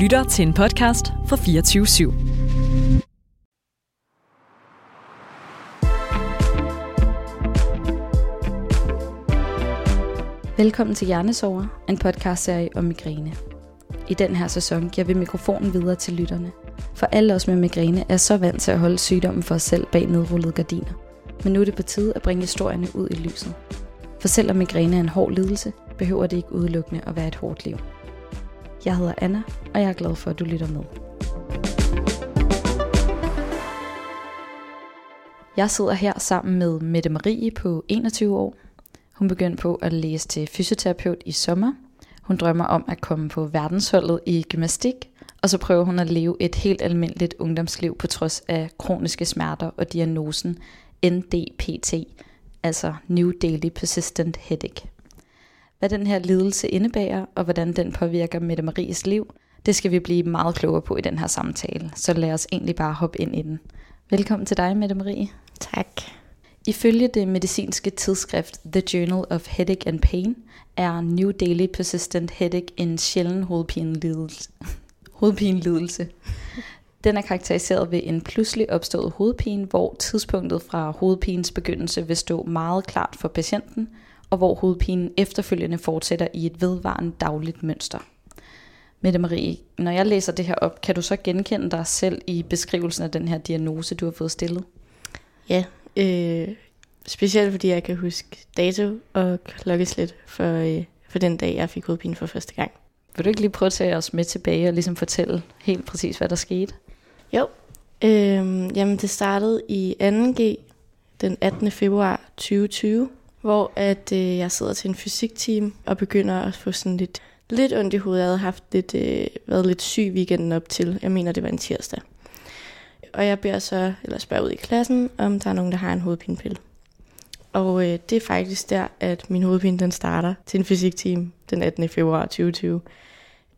lytter til en podcast fra 24 /7. Velkommen til Hjernesover, en podcastserie om migræne. I den her sæson giver vi mikrofonen videre til lytterne. For alle os med migræne er så vant til at holde sygdommen for os selv bag nedrullede gardiner. Men nu er det på tide at bringe historierne ud i lyset. For selvom migræne er en hård lidelse, behøver det ikke udelukkende at være et hårdt liv. Jeg hedder Anna, og jeg er glad for, at du lytter med. Jeg sidder her sammen med Mette Marie på 21 år. Hun begyndte på at læse til fysioterapeut i sommer. Hun drømmer om at komme på verdensholdet i gymnastik, og så prøver hun at leve et helt almindeligt ungdomsliv på trods af kroniske smerter og diagnosen NDPT, altså New Daily Persistent Headache. Hvad den her lidelse indebærer, og hvordan den påvirker Mette Maries liv, det skal vi blive meget klogere på i den her samtale, så lad os egentlig bare hoppe ind i den. Velkommen til dig, Mette Marie. Tak. Ifølge det medicinske tidsskrift The Journal of Headache and Pain er New Daily Persistent Headache en sjælden hovedpinelidelse. hovedpinelidelse. Den er karakteriseret ved en pludselig opstået hovedpine, hvor tidspunktet fra hovedpinens begyndelse vil stå meget klart for patienten, og hvor hovedpinen efterfølgende fortsætter i et vedvarende dagligt mønster. Mette Marie, når jeg læser det her op, kan du så genkende dig selv i beskrivelsen af den her diagnose, du har fået stillet? Ja, øh, specielt fordi jeg kan huske dato og klokkeslæt for, øh, for den dag, jeg fik hovedpine for første gang. Vil du ikke lige prøve at tage os med tilbage og ligesom fortælle helt præcis, hvad der skete? Jo, øh, jamen det startede i 2G den 18. februar 2020, hvor at øh, jeg sidder til en fysikteam og begynder at få sådan lidt, lidt ondt i hovedet. Jeg havde haft lidt, øh, været lidt syg weekenden op til. Jeg mener, det var en tirsdag. Og jeg beder så, eller spørger ud i klassen, om der er nogen, der har en hovedpinepille. Og øh, det er faktisk der, at min hovedpine den starter til en fysikteam den 18. februar 2020.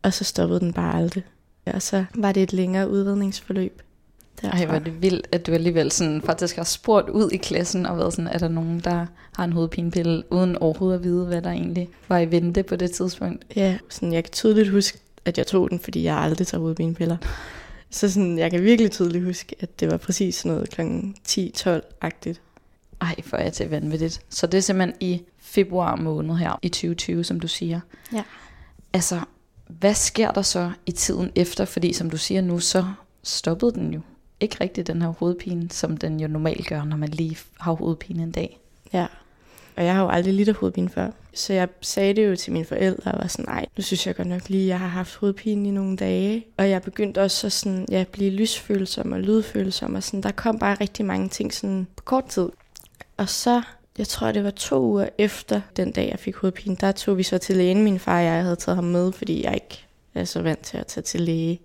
Og så stoppede den bare aldrig. Og så var det et længere udredningsforløb. Derfra. Ej, hvor er det vildt, at du alligevel sådan, faktisk har spurgt ud i klassen og været sådan, er der nogen, der har en hovedpinepille, uden overhovedet at vide, hvad der egentlig var i vente på det tidspunkt? Ja, sådan, jeg kan tydeligt huske, at jeg tog den, fordi jeg aldrig tager hovedpinepiller. Så sådan, jeg kan virkelig tydeligt huske, at det var præcis sådan noget kl. 10-12-agtigt. Ej, for er til vanvittigt. Så det er simpelthen i februar måned her i 2020, som du siger. Ja. Altså, hvad sker der så i tiden efter? Fordi som du siger nu, så stoppede den jo ikke rigtig den her hovedpine, som den jo normalt gør, når man lige har hovedpine en dag. Ja, og jeg har jo aldrig lidt af hovedpine før. Så jeg sagde det jo til mine forældre, og var sådan, nej, nu synes jeg godt nok lige, at jeg har haft hovedpine i nogle dage. Og jeg begyndte også at sådan, ja, blive lysfølsom og lydfølsom, og sådan, der kom bare rigtig mange ting sådan på kort tid. Og så, jeg tror, det var to uger efter den dag, jeg fik hovedpine, der tog vi så til lægen. Min far og jeg havde taget ham med, fordi jeg ikke er så vant til at tage til læge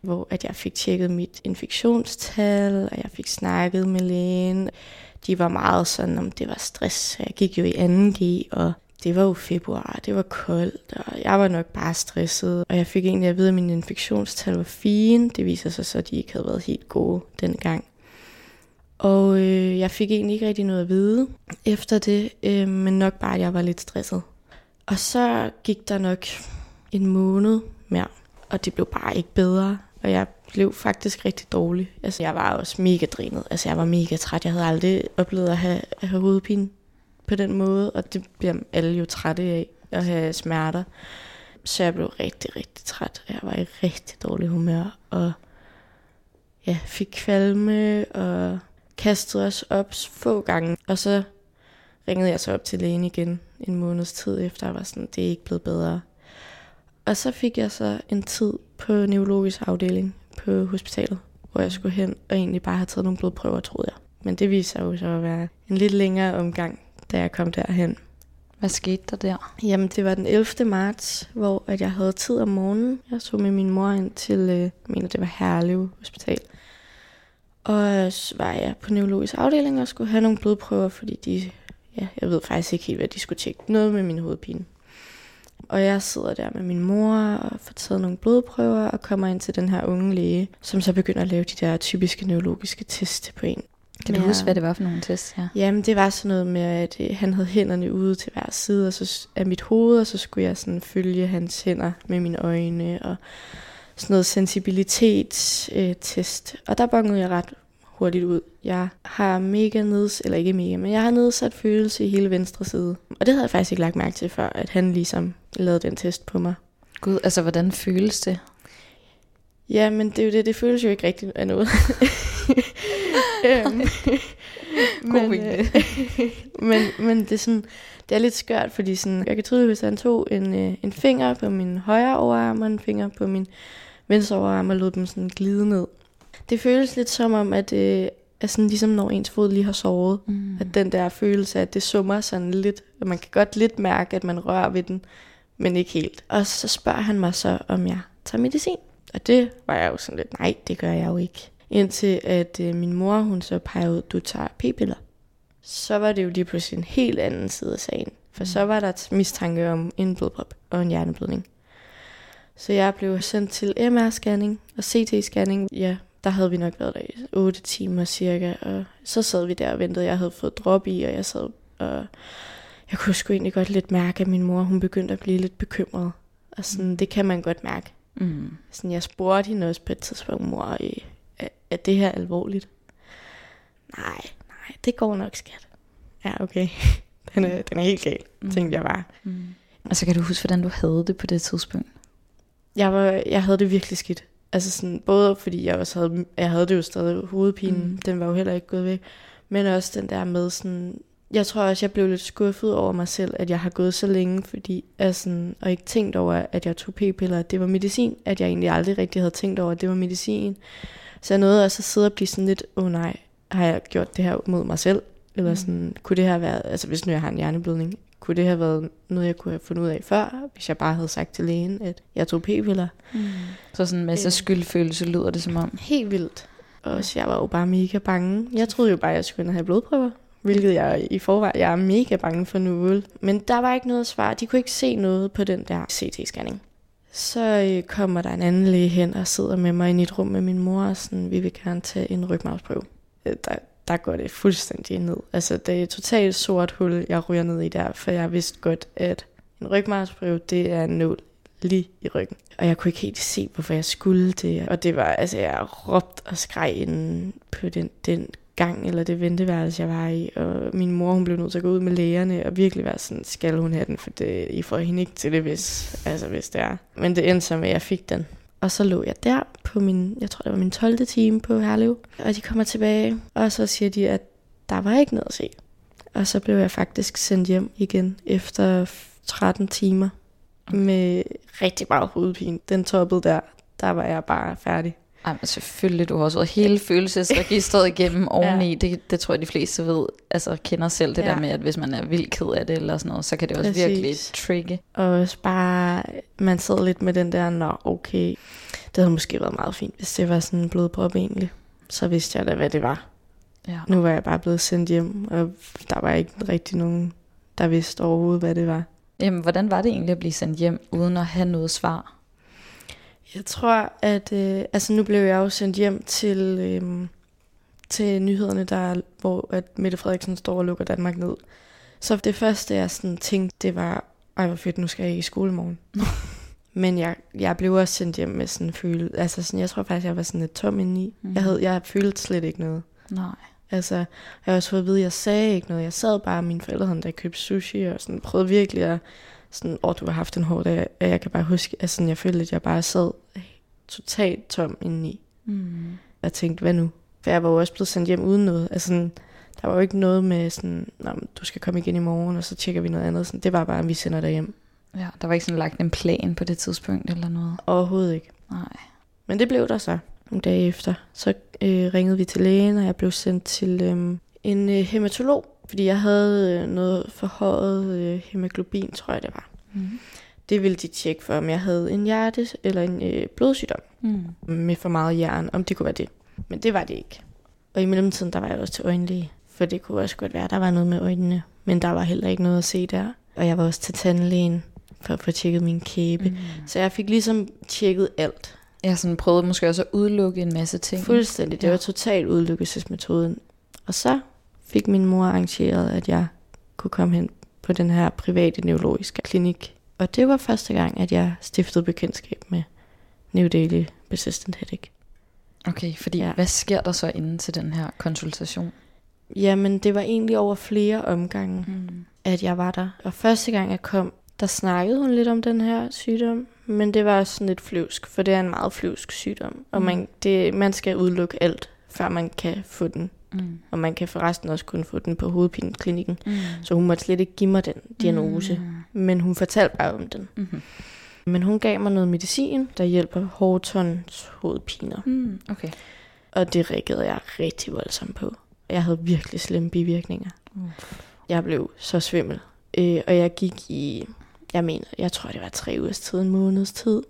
hvor at jeg fik tjekket mit infektionstal, og jeg fik snakket med lægen. De var meget sådan, om det var stress. Jeg gik jo i 2G, og det var jo februar, det var koldt, og jeg var nok bare stresset. Og jeg fik egentlig at vide, at min infektionstal var fine. Det viser sig så, at de ikke havde været helt gode dengang. Og øh, jeg fik egentlig ikke rigtig noget at vide efter det, øh, men nok bare, at jeg var lidt stresset. Og så gik der nok en måned mere, og det blev bare ikke bedre. Og jeg blev faktisk rigtig dårlig. Altså, jeg var også mega drænet. Altså, jeg var mega træt. Jeg havde aldrig oplevet at have, at have hovedpine på den måde, og det bliver alle jo trætte af, at have smerter. Så jeg blev rigtig, rigtig træt. Jeg var i rigtig dårlig humør, og ja, fik kvalme, og kastede os op få gange. Og så ringede jeg så op til lægen igen en måneds tid efter, jeg var sådan, det er ikke blevet bedre. Og så fik jeg så en tid på neurologisk afdeling på hospitalet, hvor jeg skulle hen og egentlig bare have taget nogle blodprøver, troede jeg. Men det viste sig jo så at være en lidt længere omgang, da jeg kom derhen. Hvad skete der der? Jamen, det var den 11. marts, hvor at jeg havde tid om morgenen. Jeg så med min mor ind til, øh, jeg mener, det var Herlev Hospital. Og så var jeg på neurologisk afdeling og skulle have nogle blodprøver, fordi de, ja, jeg ved faktisk ikke helt, hvad de skulle tjekke. Noget med min hovedpine. Og jeg sidder der med min mor og får taget nogle blodprøver og kommer ind til den her unge læge, som så begynder at lave de der typiske neurologiske test på en. Kan du ja. huske, hvad det var for nogle tests her? Jamen, det var sådan noget med, at øh, han havde hænderne ude til hver side og så, af mit hoved, og så skulle jeg sådan følge hans hænder med mine øjne, og sådan noget sensibilitetstest, og der bongede jeg ret hurtigt ud. Jeg har mega nedsat, eller ikke mega, men jeg har nedsat følelse i hele venstre side. Og det havde jeg faktisk ikke lagt mærke til før, at han ligesom lavede den test på mig. Gud, altså hvordan føles det? Ja, men det er jo det, det føles jo ikke rigtigt af noget. øhm, men, øh, men, men det er sådan, det er lidt skørt, fordi sådan, jeg kan tydeligt, hvis han tog en, øh, en finger på min højre overarm og en finger på min venstre overarm og lod dem sådan glide ned. Det føles lidt som om, at det er sådan ligesom når ens fod lige har sovet. Mm. At den der følelse af, at det summer sådan lidt, og man kan godt lidt mærke, at man rører ved den, men ikke helt. Og så spørger han mig så, om jeg tager medicin. Og det var jeg jo sådan lidt, nej, det gør jeg jo ikke. Indtil at øh, min mor, hun så pegede ud, du tager p-piller. Så var det jo lige pludselig en helt anden side af sagen. For så var der mistanke om en blodprop og en hjerneblødning. Så jeg blev sendt til MR-scanning og CT-scanning. Ja, der havde vi nok været der i 8 timer cirka. Og så sad vi der og ventede. Jeg havde fået drop i, og jeg sad og jeg kunne sgu egentlig godt lidt mærke, at min mor hun begyndte at blive lidt bekymret. Og sådan, det kan man godt mærke. Mm. Sådan, jeg spurgte hende også på et tidspunkt, mor, er, er det her alvorligt? Nej, nej, det går nok, skat. Ja, okay. Den er, den er helt gal, mm. tænkte jeg bare. Mm. Og så kan du huske, hvordan du havde det på det tidspunkt? Jeg, var, jeg havde det virkelig skidt. Altså sådan, både fordi jeg også havde, jeg havde det jo stadig hovedpinen, mm. den var jo heller ikke gået væk, men også den der med sådan, jeg tror også, jeg blev lidt skuffet over mig selv, at jeg har gået så længe, fordi altså, og ikke tænkt over, at jeg tog p-piller, at det var medicin, at jeg egentlig aldrig rigtig havde tænkt over, at det var medicin. Så jeg nåede også at sidde og blive sådan lidt, åh oh, nej, har jeg gjort det her mod mig selv? Eller mm. sådan, kunne det her være, altså hvis nu jeg har en hjerneblødning, kunne det have været noget, jeg kunne have fundet ud af før, hvis jeg bare havde sagt til lægen, at jeg tog p-piller. Mm. Så sådan en masse øh. skyldfølelse lyder det som om. Helt vildt. Og jeg var jo bare mega bange. Jeg troede jo bare, at jeg skulle have blodprøver hvilket jeg i forvejen jeg er mega bange for nu. Men der var ikke noget svar. De kunne ikke se noget på den der CT-scanning. Så øh, kommer der en anden læge hen og sidder med mig i et rum med min mor, og sådan, vi vil gerne tage en rygmavsprøve. Øh, der, der går det fuldstændig ned. Altså, det er et totalt sort hul, jeg ryger ned i der, for jeg vidste godt, at en rygmavsprøve, det er en nål lige i ryggen. Og jeg kunne ikke helt se, hvorfor jeg skulle det. Og det var, altså, jeg råbte og skreg inden på den, den gang, eller det venteværelse, jeg var i. Og min mor, hun blev nødt til at gå ud med lægerne, og virkelig være sådan, skal hun have den, for det, I får hende ikke til det, hvis, altså, hvis det er. Men det endte så med, at jeg fik den. Og så lå jeg der på min, jeg tror det var min 12. time på Herlev. Og de kommer tilbage, og så siger de, at der var ikke noget at se. Og så blev jeg faktisk sendt hjem igen efter 13 timer med rigtig meget hovedpine. Den toppede der, der var jeg bare færdig. Ej, men selvfølgelig, du har også været hele følelsesregistret igennem oveni. ja. det, det tror jeg, de fleste ved, altså kender selv det ja. der med, at hvis man er vildt ked af det eller sådan noget, så kan det også Præcis. virkelig trigge. Og også bare, man sidder lidt med den der, nå okay, det havde måske været meget fint, hvis det var sådan en blodprop egentlig. Så vidste jeg da, hvad det var. Ja. Nu var jeg bare blevet sendt hjem, og der var ikke rigtig nogen, der vidste overhovedet, hvad det var. Jamen, hvordan var det egentlig at blive sendt hjem, uden at have noget svar? Jeg tror, at øh, altså nu blev jeg jo sendt hjem til, øh, til nyhederne, der, hvor at Mette Frederiksen står og lukker Danmark ned. Så det første, jeg sådan tænkte, det var, ej hvor fedt, nu skal jeg i skole morgen. Men jeg, jeg blev også sendt hjem med sådan en følelse, altså sådan, jeg tror faktisk, jeg var sådan lidt tom indeni. Mm. Jeg, havde, jeg følte slet ikke noget. Nej. Altså, jeg har også fået at vide, at jeg sagde ikke noget. Jeg sad bare, mine forældre havde der købte sushi, og sådan prøvede virkelig at sådan, åh, du har haft en hård dag, og jeg kan bare huske, at sådan, jeg følte, at jeg bare sad totalt tom indeni. Mm. Jeg tænkte, hvad nu? For jeg var jo også blevet sendt hjem uden noget. Altså, sådan, der var jo ikke noget med sådan, du skal komme igen i morgen, og så tjekker vi noget andet. Sådan, det var bare, at vi sender dig hjem. Ja, der var ikke sådan lagt en plan på det tidspunkt eller noget? Overhovedet ikke. Nej. Men det blev der så nogle dage efter. Så øh, ringede vi til lægen, og jeg blev sendt til øh, en øh, hematolog, fordi jeg havde øh, noget forhøjet øh, hemoglobin, tror jeg det var. Mm. Det ville de tjekke for, om jeg havde en hjerte eller en øh, blodsygdom mm. med for meget jern, om det kunne være det. Men det var det ikke. Og i mellemtiden, der var jeg også til øjenlæge, for det kunne også godt være, der var noget med øjnene, men der var heller ikke noget at se der. Og jeg var også til tandlægen for at få tjekket min kæbe. Mm. Så jeg fik ligesom tjekket alt. Jeg sådan prøvede måske også at udelukke en masse ting. Fuldstændig. Det ja. var totalt udelukkelsesmetoden. Og så fik min mor arrangeret, at jeg kunne komme hen på den her private neurologiske klinik. Og det var første gang, at jeg stiftede bekendtskab med New Daily Persistent Headache. Okay, fordi Ja. hvad sker der så inden til den her konsultation? Jamen, det var egentlig over flere omgange, Mm. at jeg var der. Og første gang jeg kom, der snakkede hun lidt om den her sygdom, men det var sådan lidt flyvsk, for det er en meget flyvsk sygdom. Og Mm. man, det, man skal udelukke alt, før man kan få den. Mm. Og man kan forresten også kun få den på hovedpineklinikken. Mm. Så hun måtte slet ikke give mig den diagnose. Mm. Men hun fortalte bare om den. Mm-hmm. Men hun gav mig noget medicin, der hjælper Hortons hovedpiner. Mm. Okay. Og det reagerede jeg rigtig voldsomt på. Jeg havde virkelig slemme bivirkninger. Uh. Jeg blev så svimmel. Øh, og jeg gik i, jeg mener, jeg tror det var tre ugers tid, en måneds tid,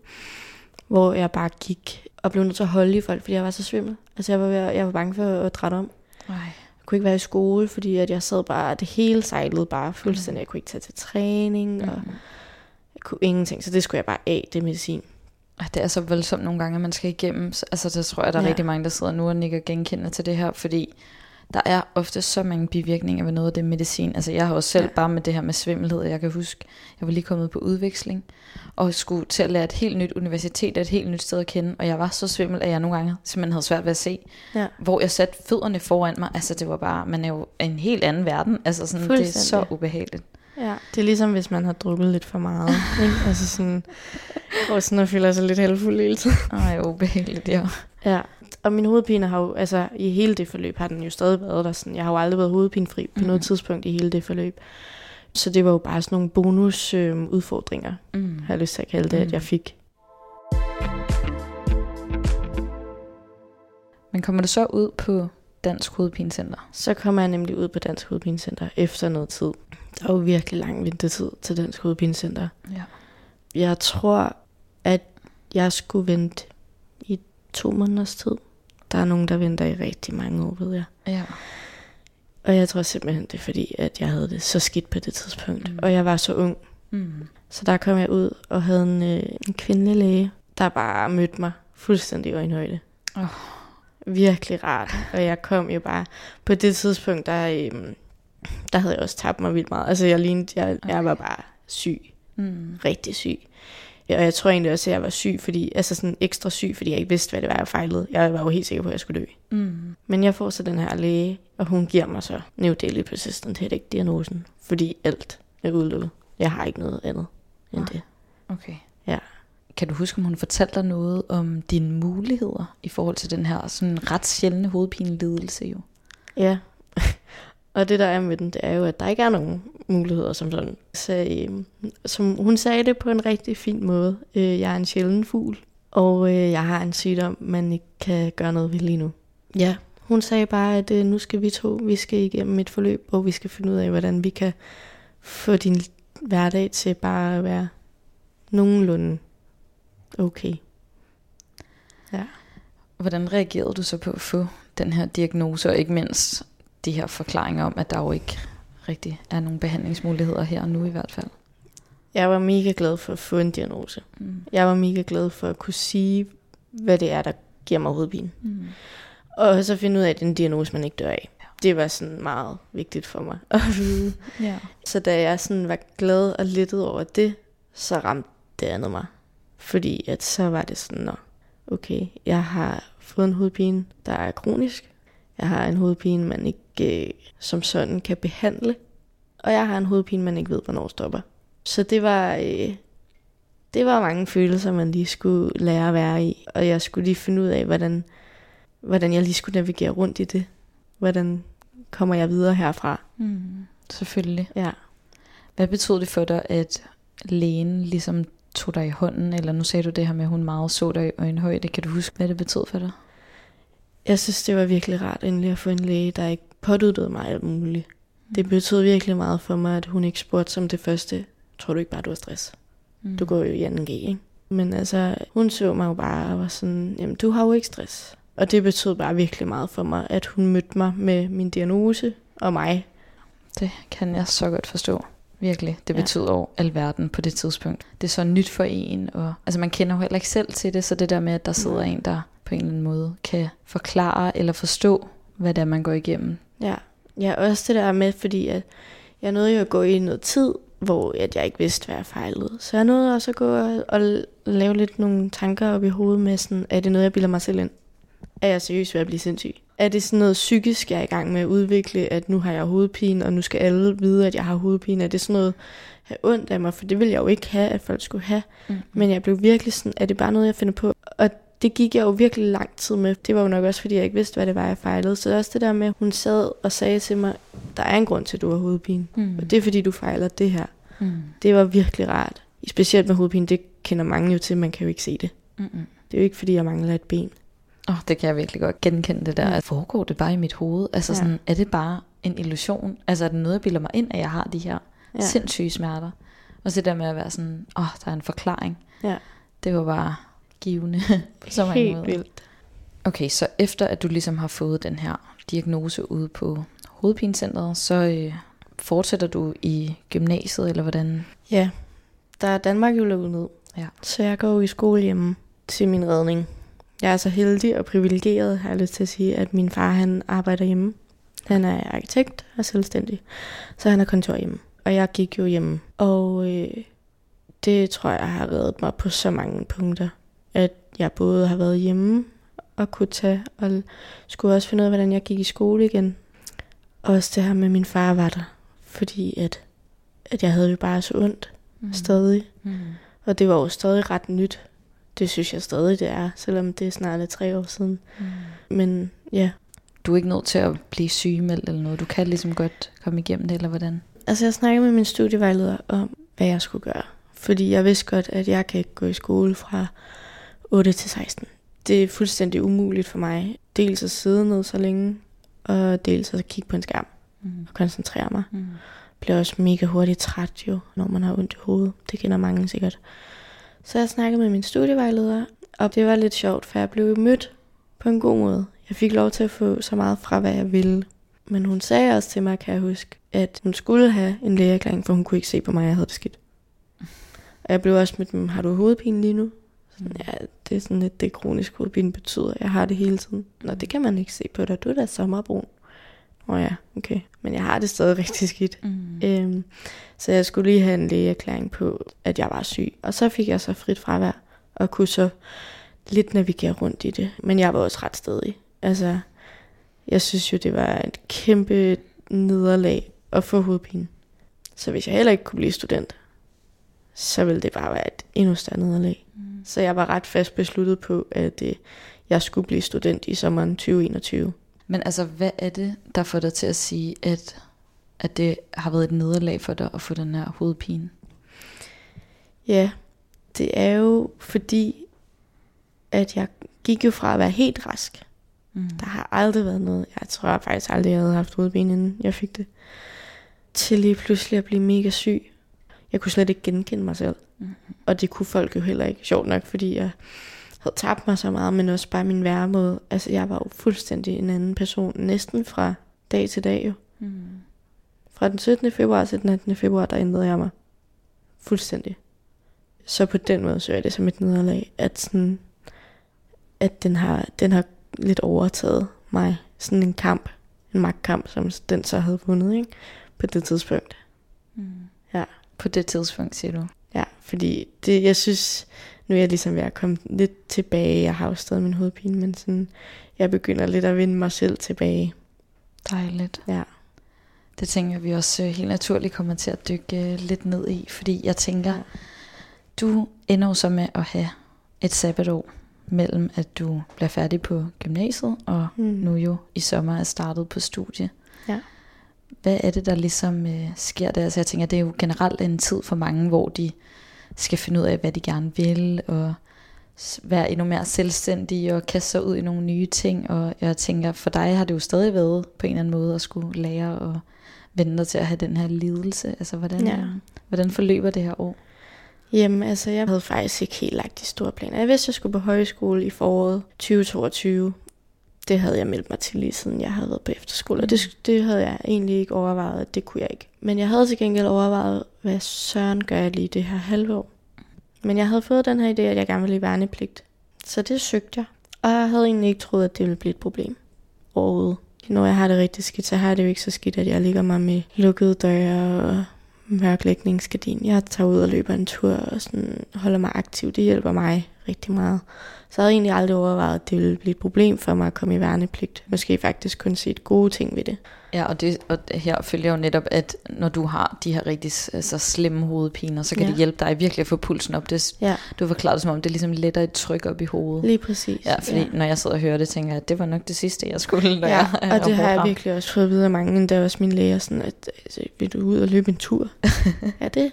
hvor jeg bare gik og blev nødt til at holde i folk, fordi jeg var så svimmel. Altså jeg var, jeg var bange for at drætte om. Ej. Jeg kunne ikke være i skole, fordi at jeg sad bare, det hele sejlede bare fuldstændig. Jeg kunne ikke tage til træning, og Mm. jeg kunne ingenting. Så det skulle jeg bare af, det medicin. Ej, Det er så voldsomt nogle gange, at man skal igennem. Så- Altså, der tror jeg, der er ja. rigtig mange, der sidder nu og nikker genkendende til det her, fordi der er ofte så mange bivirkninger ved noget af det medicin. Altså, jeg har også selv Ja. bare med det her med svimmelhed, jeg kan huske, jeg var lige kommet på udveksling, og skulle til at lære et helt nyt universitet og et helt nyt sted at kende, og jeg var så svimmel, at jeg nogle gange simpelthen havde svært ved at se, Ja. hvor jeg satte fødderne foran mig. Altså, det var bare, man er jo en helt anden verden. Altså, sådan, det er så ubehageligt. Ja, det er ligesom hvis man har drukket lidt for meget. ikke? Altså sådan, og sådan at føle sig lidt halvfuld hele tiden. Ej, ubehageligt, ja. Ja, og min hovedpine har jo, altså i hele det forløb har den jo stadig været der. Sådan, jeg har jo aldrig været hovedpinefri på mm. noget Mhm. tidspunkt i hele det forløb. Så det var jo bare sådan nogle bonus øh, udfordringer, Mm. har jeg lyst til at kalde det, mm. at jeg fik. Men kommer du så ud på Dansk Hovedpinecenter? Så kommer jeg nemlig ud på Dansk Hovedpinecenter efter noget tid. Der er jo virkelig lang ventetid til Dansk Hovedpinecenter. Ja. Jeg tror, at jeg skulle vente to måneders tid. Der er nogen, der venter i rigtig mange år, ved jeg. Ja. Og jeg tror simpelthen, det er fordi, at jeg havde det så skidt på det tidspunkt. Mm. Og jeg var så ung. Mm. Så der kom jeg ud og havde en, øh, en kvindelig læge, der bare mødte mig fuldstændig i øjenhøjde. Åh. Virkelig rart. Og jeg kom jo bare... På det tidspunkt, der, øh, der havde jeg også tabt mig vildt meget. Altså jeg lignede, jeg, okay. jeg var bare syg. Mm. Rigtig syg. Og jeg tror egentlig også, at jeg var syg, fordi, altså sådan ekstra syg, fordi jeg ikke vidste, hvad det var, jeg fejlede. Jeg var jo helt sikker på, at jeg skulle dø. Mm. Men jeg får så den her læge, og hun giver mig så New Daily Persistent Headache-diagnosen, fordi alt er udelukket. Jeg har ikke noget andet end Nej. det. Okay. Ja. Kan du huske, om hun fortalte dig noget om dine muligheder i forhold til den her sådan ret sjældne hovedpinelidelse jo? Ja. Og det der er med den, det er jo, at der ikke er nogen muligheder som sådan. Så, øh, som hun sagde det på en rigtig fin måde. Øh, jeg er en sjælden fugl, og øh, jeg har en sygdom, man ikke kan gøre noget ved lige nu. Ja, hun sagde bare, at øh, nu skal vi to, vi skal igennem et forløb, hvor vi skal finde ud af, hvordan vi kan få din hverdag til bare at være nogenlunde okay. Ja. Hvordan reagerede du så på at få den her diagnose, og ikke mindst de her forklaringer om, at der jo ikke rigtig er nogen behandlingsmuligheder her og nu i hvert fald? Jeg var mega glad for at få en diagnose. Mm. Jeg var mega glad for at kunne sige, hvad det er, der giver mig hovedpine. Mm. Og så finde ud af, at det er en diagnose, man ikke dør af. Det var sådan meget vigtigt for mig at vide. Ja. Så da jeg sådan var glad og lettet over det, så ramte det andet mig. Fordi at så var det sådan, Nå, okay, jeg har fået en hovedpine, der er kronisk. Jeg har en hovedpine, man ikke øh, som sådan kan behandle. Og jeg har en hovedpine, man ikke ved, hvornår stopper. Så det var, øh, det var mange følelser, man lige skulle lære at være i. Og jeg skulle lige finde ud af, hvordan, hvordan jeg lige skulle navigere rundt i det. Hvordan kommer jeg videre herfra? Mm. Selvfølgelig. Ja. Hvad betød det for dig, at lægen ligesom tog dig i hånden, eller nu sagde du det her med, at hun meget så dig i øjenhøjde. Kan du huske, hvad det betød for dig? Jeg synes, det var virkelig rart endelig at få en læge, der ikke påduttede mig alt muligt. Det betød virkelig meget for mig, at hun ikke spurgte som det første, tror du ikke bare, du har stress? Mm. Du går jo i 2G, ikke? Men altså, hun så mig jo bare og var sådan, jamen du har jo ikke stress. Og det betød bare virkelig meget for mig, at hun mødte mig med min diagnose og mig. Det kan jeg så godt forstå. Virkelig. Det Ja. betød over alverden på det tidspunkt. Det er så nyt for en. Og, altså man kender jo heller ikke selv til det, så det der med, at der sidder Nej. en, der på en eller anden måde kan forklare eller forstå, hvad det er, man går igennem. Ja, ja også det der med, fordi at jeg nåede jo at gå i noget tid, hvor at jeg ikke vidste, hvad jeg fejlede. Så jeg nåede også at gå og, og lave lidt nogle tanker op i hovedet med sådan, er det noget, jeg bilder mig selv ind? Er jeg seriøst ved at blive sindssyg? Er det sådan noget psykisk, jeg er i gang med at udvikle, at nu har jeg hovedpine, og nu skal alle vide, at jeg har hovedpine? Er det sådan noget, have ondt af mig? For det ville jeg jo ikke have, at folk skulle have. Mm. Men jeg blev virkelig sådan, er det bare noget, jeg finder på? Og det gik jeg jo virkelig lang tid med. Det var jo nok også, fordi jeg ikke vidste, hvad det var, jeg fejlede. Så det også det der med, at hun sad og sagde til mig, der er en grund til, at du har hovedpine. Mm. Og det er, fordi du fejler det her. Mm. Det var virkelig rart. Specielt med hovedpine, det kender mange jo til, man kan jo ikke se det. Mm-mm. Det er jo ikke, fordi jeg mangler et ben. Åh, oh, det kan jeg virkelig godt genkende det der. Mm. Foregår det bare i mit hoved? Altså ja. sådan, er det bare en illusion? Altså er det noget, jeg bilder mig ind, at jeg har de her ja. sindssyge smerter? Og så det der med at være sådan, åh, oh, der er en forklaring. Ja. Det var bare givende på så mange Helt måder. vildt. Okay, så efter at du ligesom har fået den her diagnose ude på hovedpinecentret, så øh, fortsætter du i gymnasiet, eller hvordan? Ja, der er Danmark jo lukket ned. Ja. Så jeg går jo i skole hjemme til min redning. Jeg er så heldig og privilegeret, har jeg lyst til at sige, at min far han arbejder hjemme. Han er arkitekt og selvstændig, så han er kontor hjemme. Og jeg gik jo hjemme, og øh, det tror jeg har reddet mig på så mange punkter. At jeg både har været hjemme og kunne tage, og skulle også finde ud af, hvordan jeg gik i skole igen. Også det her med, at min far var der, fordi at, at jeg havde jo bare så ondt mm. stadig. Mm. Og det var jo stadig ret nyt. Det synes jeg stadig, det er, selvom det er snart er tre år siden. Mm. Men ja. Du er ikke nødt til at blive sygemeldt eller noget. Du kan ligesom godt komme igennem det, eller hvordan? Altså jeg snakkede med min studievejleder om, hvad jeg skulle gøre. Fordi jeg vidste godt, at jeg kan ikke gå i skole fra 8 til 16. Det er fuldstændig umuligt for mig. Dels at sidde ned så længe, og dels at kigge på en skærm mm. og koncentrere mig. Mm. Bliver også mega hurtigt træt jo, når man har ondt i hovedet. Det kender mange sikkert. Så jeg snakkede med min studievejleder, og det var lidt sjovt, for jeg blev mødt på en god måde. Jeg fik lov til at få så meget fra, hvad jeg ville. Men hun sagde også til mig, kan jeg huske, at hun skulle have en lægeerklæring, for hun kunne ikke se på mig, jeg havde det skidt. Og jeg blev også med, har du hovedpine lige nu? Ja, det er sådan lidt det kronisk hovedpine betyder. Jeg har det hele tiden. Nå, det kan man ikke se på dig. Du er da sommerbrun. Åh oh ja, okay. Men jeg har det stadig rigtig skidt. Mm. Øhm, så jeg skulle lige have en lægeerklæring på, at jeg var syg. Og så fik jeg så frit fravær, og kunne så lidt navigere rundt i det. Men jeg var også ret stedig. Altså, jeg synes jo, det var et kæmpe nederlag at få hovedpine. Så hvis jeg heller ikke kunne blive student, så ville det bare være et endnu større nederlag. Så jeg var ret fast besluttet på, at øh, jeg skulle blive student i sommeren 2021. Men altså, hvad er det, der får dig til at sige, at, at det har været et nederlag for dig at få den her hovedpine? Ja, det er jo fordi, at jeg gik jo fra at være helt rask. Mm. Der har aldrig været noget. Jeg tror faktisk aldrig, jeg havde haft hovedpine, inden jeg fik det. Til lige pludselig at blive mega syg. Jeg kunne slet ikke genkende mig selv. Mm. Og det kunne folk jo heller ikke. Sjovt nok, fordi jeg havde tabt mig så meget, men også bare min væremåde. Altså, jeg var jo fuldstændig en anden person, næsten fra dag til dag jo. Mm. Fra den 17. februar til den 18. februar, der ændrede jeg mig fuldstændig. Så på den måde så er det som et nederlag, at, sådan, at den, har, den har lidt overtaget mig. Sådan en kamp, en magtkamp, som den så havde vundet ikke? på det tidspunkt. Mm. Ja. På det tidspunkt, siger du? Ja, fordi det, jeg synes, nu er jeg ligesom ved at komme lidt tilbage. Jeg har jo stadig min hovedpine, men sådan, jeg begynder lidt at vinde mig selv tilbage. Dejligt. Ja. Det tænker vi også helt naturligt kommer til at dykke lidt ned i, fordi jeg tænker, ja. du ender jo så med at have et sabbatår mellem, at du bliver færdig på gymnasiet, og mm. nu jo i sommer er startet på studie. Ja. Hvad er det, der ligesom øh, sker der? Altså jeg tænker, det er jo generelt en tid for mange, hvor de skal finde ud af, hvad de gerne vil, og være endnu mere selvstændige og kaste sig ud i nogle nye ting. Og jeg tænker, for dig har det jo stadig været på en eller anden måde at skulle lære og vende dig til at have den her lidelse. Altså hvordan, ja. hvordan forløber det her år? Jamen, altså, jeg havde faktisk ikke helt lagt de store planer. Jeg vidste, jeg skulle på højskole i foråret 2022. Det havde jeg meldt mig til lige siden jeg havde været på efterskole, og det, det havde jeg egentlig ikke overvejet, det kunne jeg ikke. Men jeg havde til gengæld overvejet, hvad søren gør jeg lige det her halve år. Men jeg havde fået den her idé, at jeg gerne ville i værnepligt. Så det søgte jeg. Og jeg havde egentlig ikke troet, at det ville blive et problem overhovedet. Når jeg har det rigtig skidt, så har jeg det jo ikke så skidt, at jeg ligger mig med lukkede døre og mørklægningsgardin. Jeg tager ud og løber en tur og sådan holder mig aktiv. Det hjælper mig rigtig meget. Så jeg havde egentlig aldrig overvejet, at det ville blive et problem for mig at komme i værnepligt. Måske faktisk kun set gode ting ved det. Ja, og, det, og her følger jo netop, at når du har de her rigtig altså, slemme hovedpiner, så kan ja. det hjælpe dig virkelig at få pulsen op. Det, ja. Du forklaret det som om, det ligesom letter et tryk op i hovedet. Lige præcis. Ja, fordi ja. når jeg sidder og hører det, tænker jeg, at det var nok det sidste, jeg skulle. Ja, jeg, og det har jeg virkelig også fået videre mange, der også min læger, sådan, at altså, vil du ud og løbe en tur? ja, det,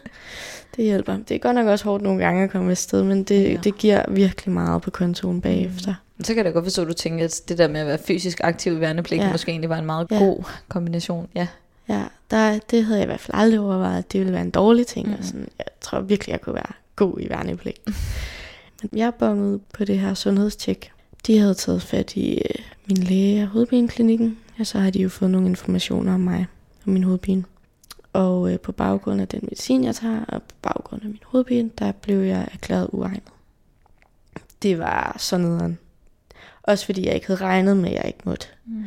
det hjælper. Det er godt nok også hårdt nogle gange at komme afsted, men det, ja. det giver virkelig meget på kontoen bagefter. Mm. Så kan jeg godt forstå, at du tænker, at det der med at være fysisk aktiv i værnepligt, ja. måske egentlig var en meget ja. god kombination. Ja, ja der, det havde jeg i hvert fald aldrig overvejet, at det ville være en dårlig ting. Mm. Og sådan, jeg tror virkelig, jeg kunne være god i værnepligt. Men jeg bongede på det her sundhedstjek. De havde taget fat i øh, min læge af hovedpineklinikken, og så har de jo fået nogle informationer om mig og min hovedpine. Og øh, på baggrund af den medicin, jeg tager, og på baggrund af min hovedpine, der blev jeg erklæret uegnet. Det var sådan noget. Også fordi jeg ikke havde regnet med, at jeg ikke måtte. Mm.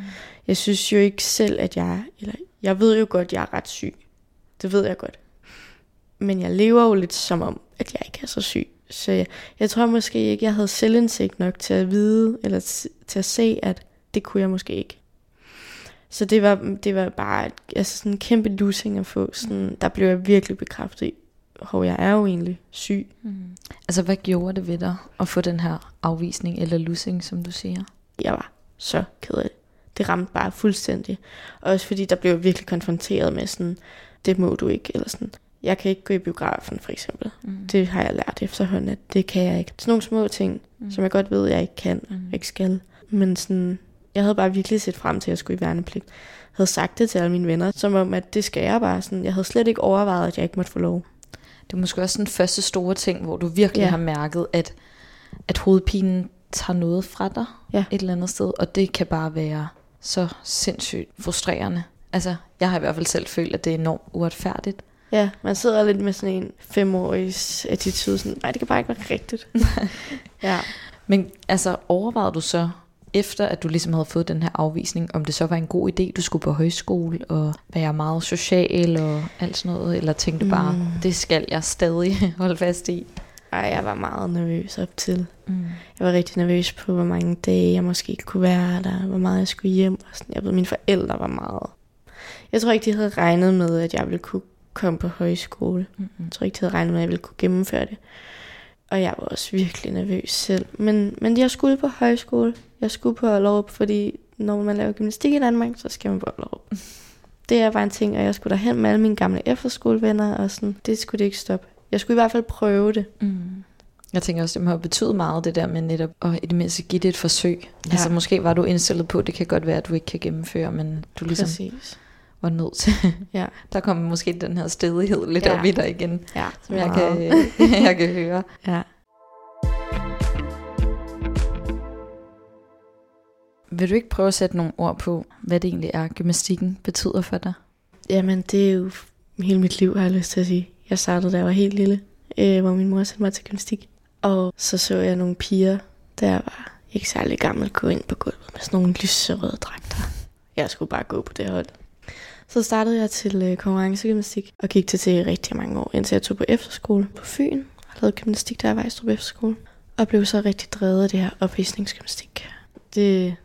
Jeg synes jo ikke selv, at jeg... Eller, jeg ved jo godt, at jeg er ret syg. Det ved jeg godt. Men jeg lever jo lidt som om, at jeg ikke er så syg. Så jeg, jeg tror måske ikke, jeg havde selvindsigt nok til at vide, eller til at se, at det kunne jeg måske ikke. Så det var, det var bare altså sådan en kæmpe losing at få. Sådan, der blev jeg virkelig bekræftet i, hvor jeg er jo egentlig syg. Mm. Altså hvad gjorde det ved dig at få den her afvisning eller losing, som du siger? Jeg var så ked af det. Det ramte bare fuldstændig. Også fordi der blev virkelig konfronteret med sådan, det må du ikke, eller sådan. Jeg kan ikke gå i biografen, for eksempel. Mm. Det har jeg lært efterhånden, at det kan jeg ikke. Sådan nogle små ting, mm. som jeg godt ved, jeg ikke kan, mm. ikke skal. Men sådan, jeg havde bare virkelig set frem til, at jeg skulle i værnepligt. Jeg havde sagt det til alle mine venner, som om, at det skal jeg bare. Sådan, jeg havde slet ikke overvejet, at jeg ikke måtte få lov. Det er måske også den første store ting, hvor du virkelig ja. har mærket, at, at hovedpinen tager noget fra dig ja. et eller andet sted, og det kan bare være så sindssygt frustrerende. Altså, jeg har i hvert fald selv følt, at det er enormt uretfærdigt. Ja, man sidder lidt med sådan en femårig attitude, sådan, nej, det kan bare ikke være rigtigt. ja. Men altså, overvejede du så, efter at du ligesom havde fået den her afvisning, om det så var en god idé, du skulle på højskole og være meget social og alt sådan noget, eller tænkte du bare, mm. det skal jeg stadig holde fast i? Ej, jeg var meget nervøs op til. Mm. Jeg var rigtig nervøs på, hvor mange dage jeg måske ikke kunne være der, hvor meget jeg skulle hjem. Og sådan. Jeg ved, mine forældre var meget... Jeg tror ikke, de havde regnet med, at jeg ville kunne komme på højskole. Mm-hmm. Jeg tror ikke, de havde regnet med, at jeg ville kunne gennemføre det. Og jeg var også virkelig nervøs selv. Men, men jeg skulle på højskole. Jeg skulle på Ollerup, fordi når man laver gymnastik i Danmark, så skal man på Ollerup. Det er bare en ting, og jeg skulle derhen med alle mine gamle efterskolevenner, og sådan, det skulle det ikke stoppe. Jeg skulle i hvert fald prøve det. Mm. Jeg tænker også, det må have betydet meget, det der med netop at i det mindste give det et forsøg. Ja. Altså måske var du indstillet på, det kan godt være, at du ikke kan gennemføre, men du ligesom Præcis. var nødt til. Ja. Der kommer måske den her stedighed lidt ja. op i dig igen, ja. som jeg kan, jeg kan høre. Ja. Vil du ikke prøve at sætte nogle ord på, hvad det egentlig er, gymnastikken betyder for dig? Jamen, det er jo hele mit liv, har jeg lyst til at sige. Jeg startede, da jeg var helt lille, øh, hvor min mor sendte mig til gymnastik. Og så så jeg nogle piger, der var ikke særlig gammel, gå ind på gulvet med sådan nogle lyserøde dragter. Jeg skulle bare gå på det hold. Så startede jeg til øh, konkurrencegymnastik og gik til til i rigtig mange år, indtil jeg tog på efterskole på Fyn og lavede gymnastik, der var i Strup Efterskole. Og blev så rigtig drevet af det her opvisningsgymnastik. Det,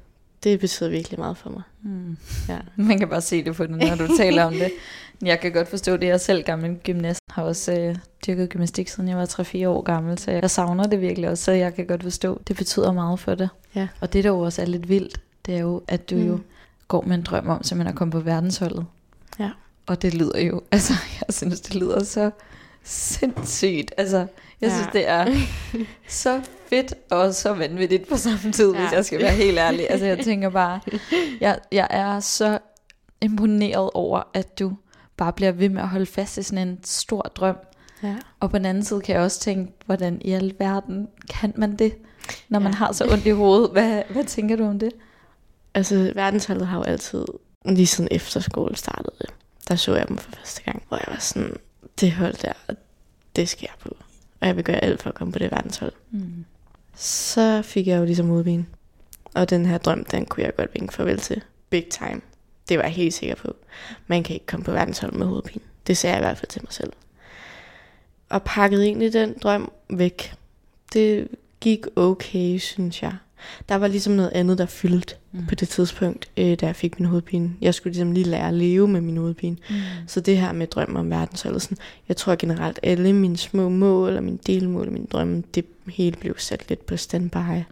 det betyder virkelig meget for mig. Mm. Ja. Man kan bare se det på det, når du taler om det. Jeg kan godt forstå det. Jeg selv gammel gymnast. Har også øh, dyrket gymnastik, siden jeg var 3-4 år gammel. Så jeg savner det virkelig også, så jeg kan godt forstå. Det betyder meget for det. Ja. Og det, der jo også er lidt vildt, det er jo, at du mm. jo går med en drøm om simpelthen at komme på verdensholdet. Ja. Og det lyder jo, altså jeg synes, det lyder så sindssygt. Altså, jeg ja. synes, det er så fedt og så vanvittigt på samme tid, ja. hvis jeg skal være helt ærlig. Altså, jeg tænker bare, jeg, jeg er så imponeret over, at du bare bliver ved med at holde fast i sådan en stor drøm. Ja. Og på den anden side kan jeg også tænke, hvordan i alverden kan man det, når ja. man har så ondt i hovedet? Hvad, hvad tænker du om det? Altså, verdensholdet har jo altid, lige siden efterskole startede, der så jeg dem for første gang, hvor jeg var sådan, det hold der, det skal jeg på. Og jeg vil gøre alt for at komme på det verdenshold. Mm. Så fik jeg jo ligesom modvin. Og den her drøm, den kunne jeg godt vinke farvel til. Big time. Det var jeg helt sikker på. Man kan ikke komme på verdenshold med hovedpine. Det sagde jeg i hvert fald til mig selv. Og pakkede egentlig den drøm væk. Det gik okay, synes jeg. Der var ligesom noget andet, der fyldte mm. på det tidspunkt, øh, da jeg fik min hovedpine. Jeg skulle ligesom lige lære at leve med min hovedpine. Mm. Så det her med drømme om verdensholdet, sådan, jeg tror generelt, alle mine små mål og mine delmål og mine drømme, det hele blev sat lidt på standby.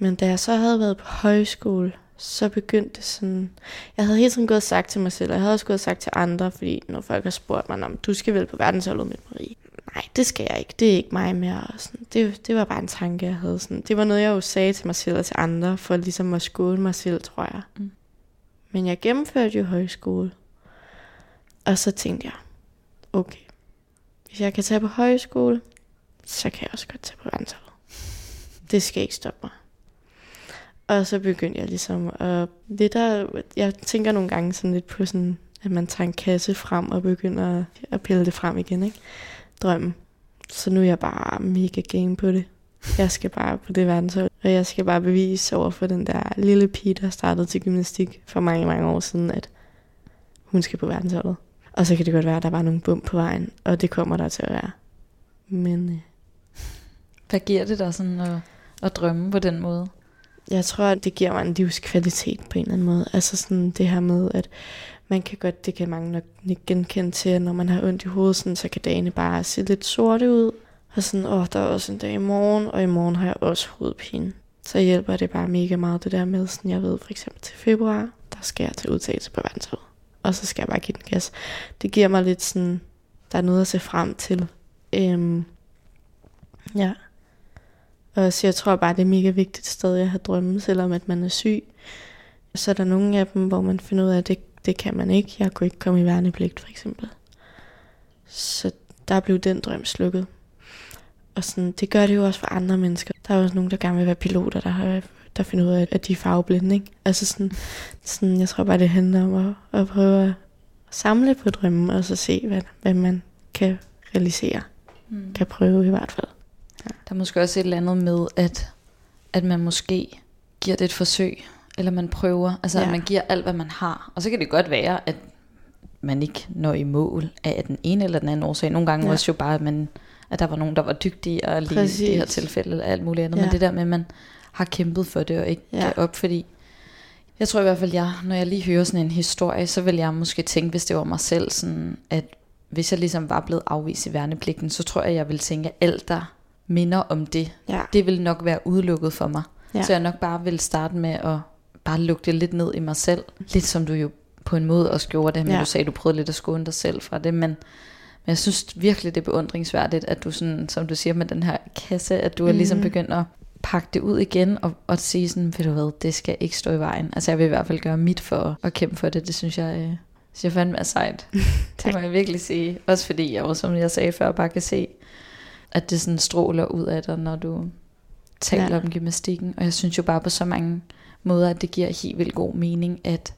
Men da jeg så havde været på højskole, så begyndte det sådan... Jeg havde hele tiden gået og sagt til mig selv, og jeg havde også gået og sagt til andre, fordi når folk har spurgt mig, om du skal vel på verdensholdet med Marie. Nej, det skal jeg ikke. Det er ikke mig mere. Og sådan, det, det var bare en tanke, jeg havde. Sådan. Det var noget, jeg jo sagde til mig selv og til andre, for ligesom at skåle mig selv, tror jeg. Mm. Men jeg gennemførte jo højskole. Og så tænkte jeg, okay, hvis jeg kan tage på højskole, så kan jeg også godt tage på verdensholdet. Det skal ikke stoppe mig. Og så begyndte jeg ligesom at... Det der, jeg tænker nogle gange sådan lidt på sådan, at man tager en kasse frem og begynder at pille det frem igen, ikke? Drømmen. Så nu er jeg bare mega game på det. Jeg skal bare på det verdenshold, og jeg skal bare bevise over for den der lille pige, der startede til gymnastik for mange, mange år siden, at hun skal på verdensholdet. Og så kan det godt være, at der var nogle bump på vejen, og det kommer der til at være. Men... Øh, Hvad giver det dig sådan at, at drømme på den måde? jeg tror, at det giver mig en livskvalitet på en eller anden måde. Altså sådan det her med, at man kan godt, det kan mange nok genkende til, at når man har ondt i hovedet, sådan, så kan dagene bare se lidt sorte ud. Og sådan, åh, der er også en dag i morgen, og i morgen har jeg også hovedpine. Så hjælper det bare mega meget det der med, sådan jeg ved for eksempel til februar, der skal jeg til udtagelse på verdensholdet. Og så skal jeg bare give den gas. Det giver mig lidt sådan, der er noget at se frem til. Øhm, ja. Og så jeg tror bare, det er mega vigtigt stadig at have drømme, selvom at man er syg. Så er der nogle af dem, hvor man finder ud af, at det, det kan man ikke. Jeg kunne ikke komme i værnepligt, for eksempel. Så der blev den drøm slukket. Og sådan, det gør det jo også for andre mennesker. Der er også nogen, der gerne vil være piloter, der, har, der finder ud af, at de er farveblinde. Ikke? Altså sådan, sådan, jeg tror bare, det handler om at, at prøve at samle på drømmen, og så se, hvad, hvad man kan realisere. Mm. Kan prøve i hvert fald. Der er måske også et eller andet med, at, at man måske giver det et forsøg, eller man prøver, altså ja. at man giver alt, hvad man har. Og så kan det godt være, at man ikke når i mål af den ene eller den anden årsag. Nogle gange ja. også jo bare, at, man, at der var nogen, der var dygtige og lige Præcis. i det her tilfælde, eller alt muligt andet. Ja. Men det der med, at man har kæmpet for det og ikke ja. gav op, fordi jeg tror i hvert fald, jeg, når jeg lige hører sådan en historie, så vil jeg måske tænke, hvis det var mig selv, sådan, at hvis jeg ligesom var blevet afvist i værnepligten, så tror jeg, jeg ville tænke, at alt der minder om det, ja. det vil nok være udelukket for mig. Ja. Så jeg nok bare vil starte med at bare lukke det lidt ned i mig selv. Lidt som du jo på en måde også gjorde det, men ja. du sagde, at du prøvede lidt at skåne dig selv fra det, men, men jeg synes virkelig, det er beundringsværdigt, at du sådan, som du siger med den her kasse, at du mm. er ligesom mhm. begyndt at pakke det ud igen, og, og sige sådan, ved du hvad, det skal ikke stå i vejen. Altså jeg vil i hvert fald gøre mit for at kæmpe for det, det synes jeg, øh, synes jeg fandme er sejt. det må jeg virkelig sige. Også fordi jeg jo, som jeg sagde før, bare kan se, at det sådan stråler ud af dig, når du taler ja. om gymnastikken. Og jeg synes jo bare på så mange måder, at det giver helt vildt god mening, at,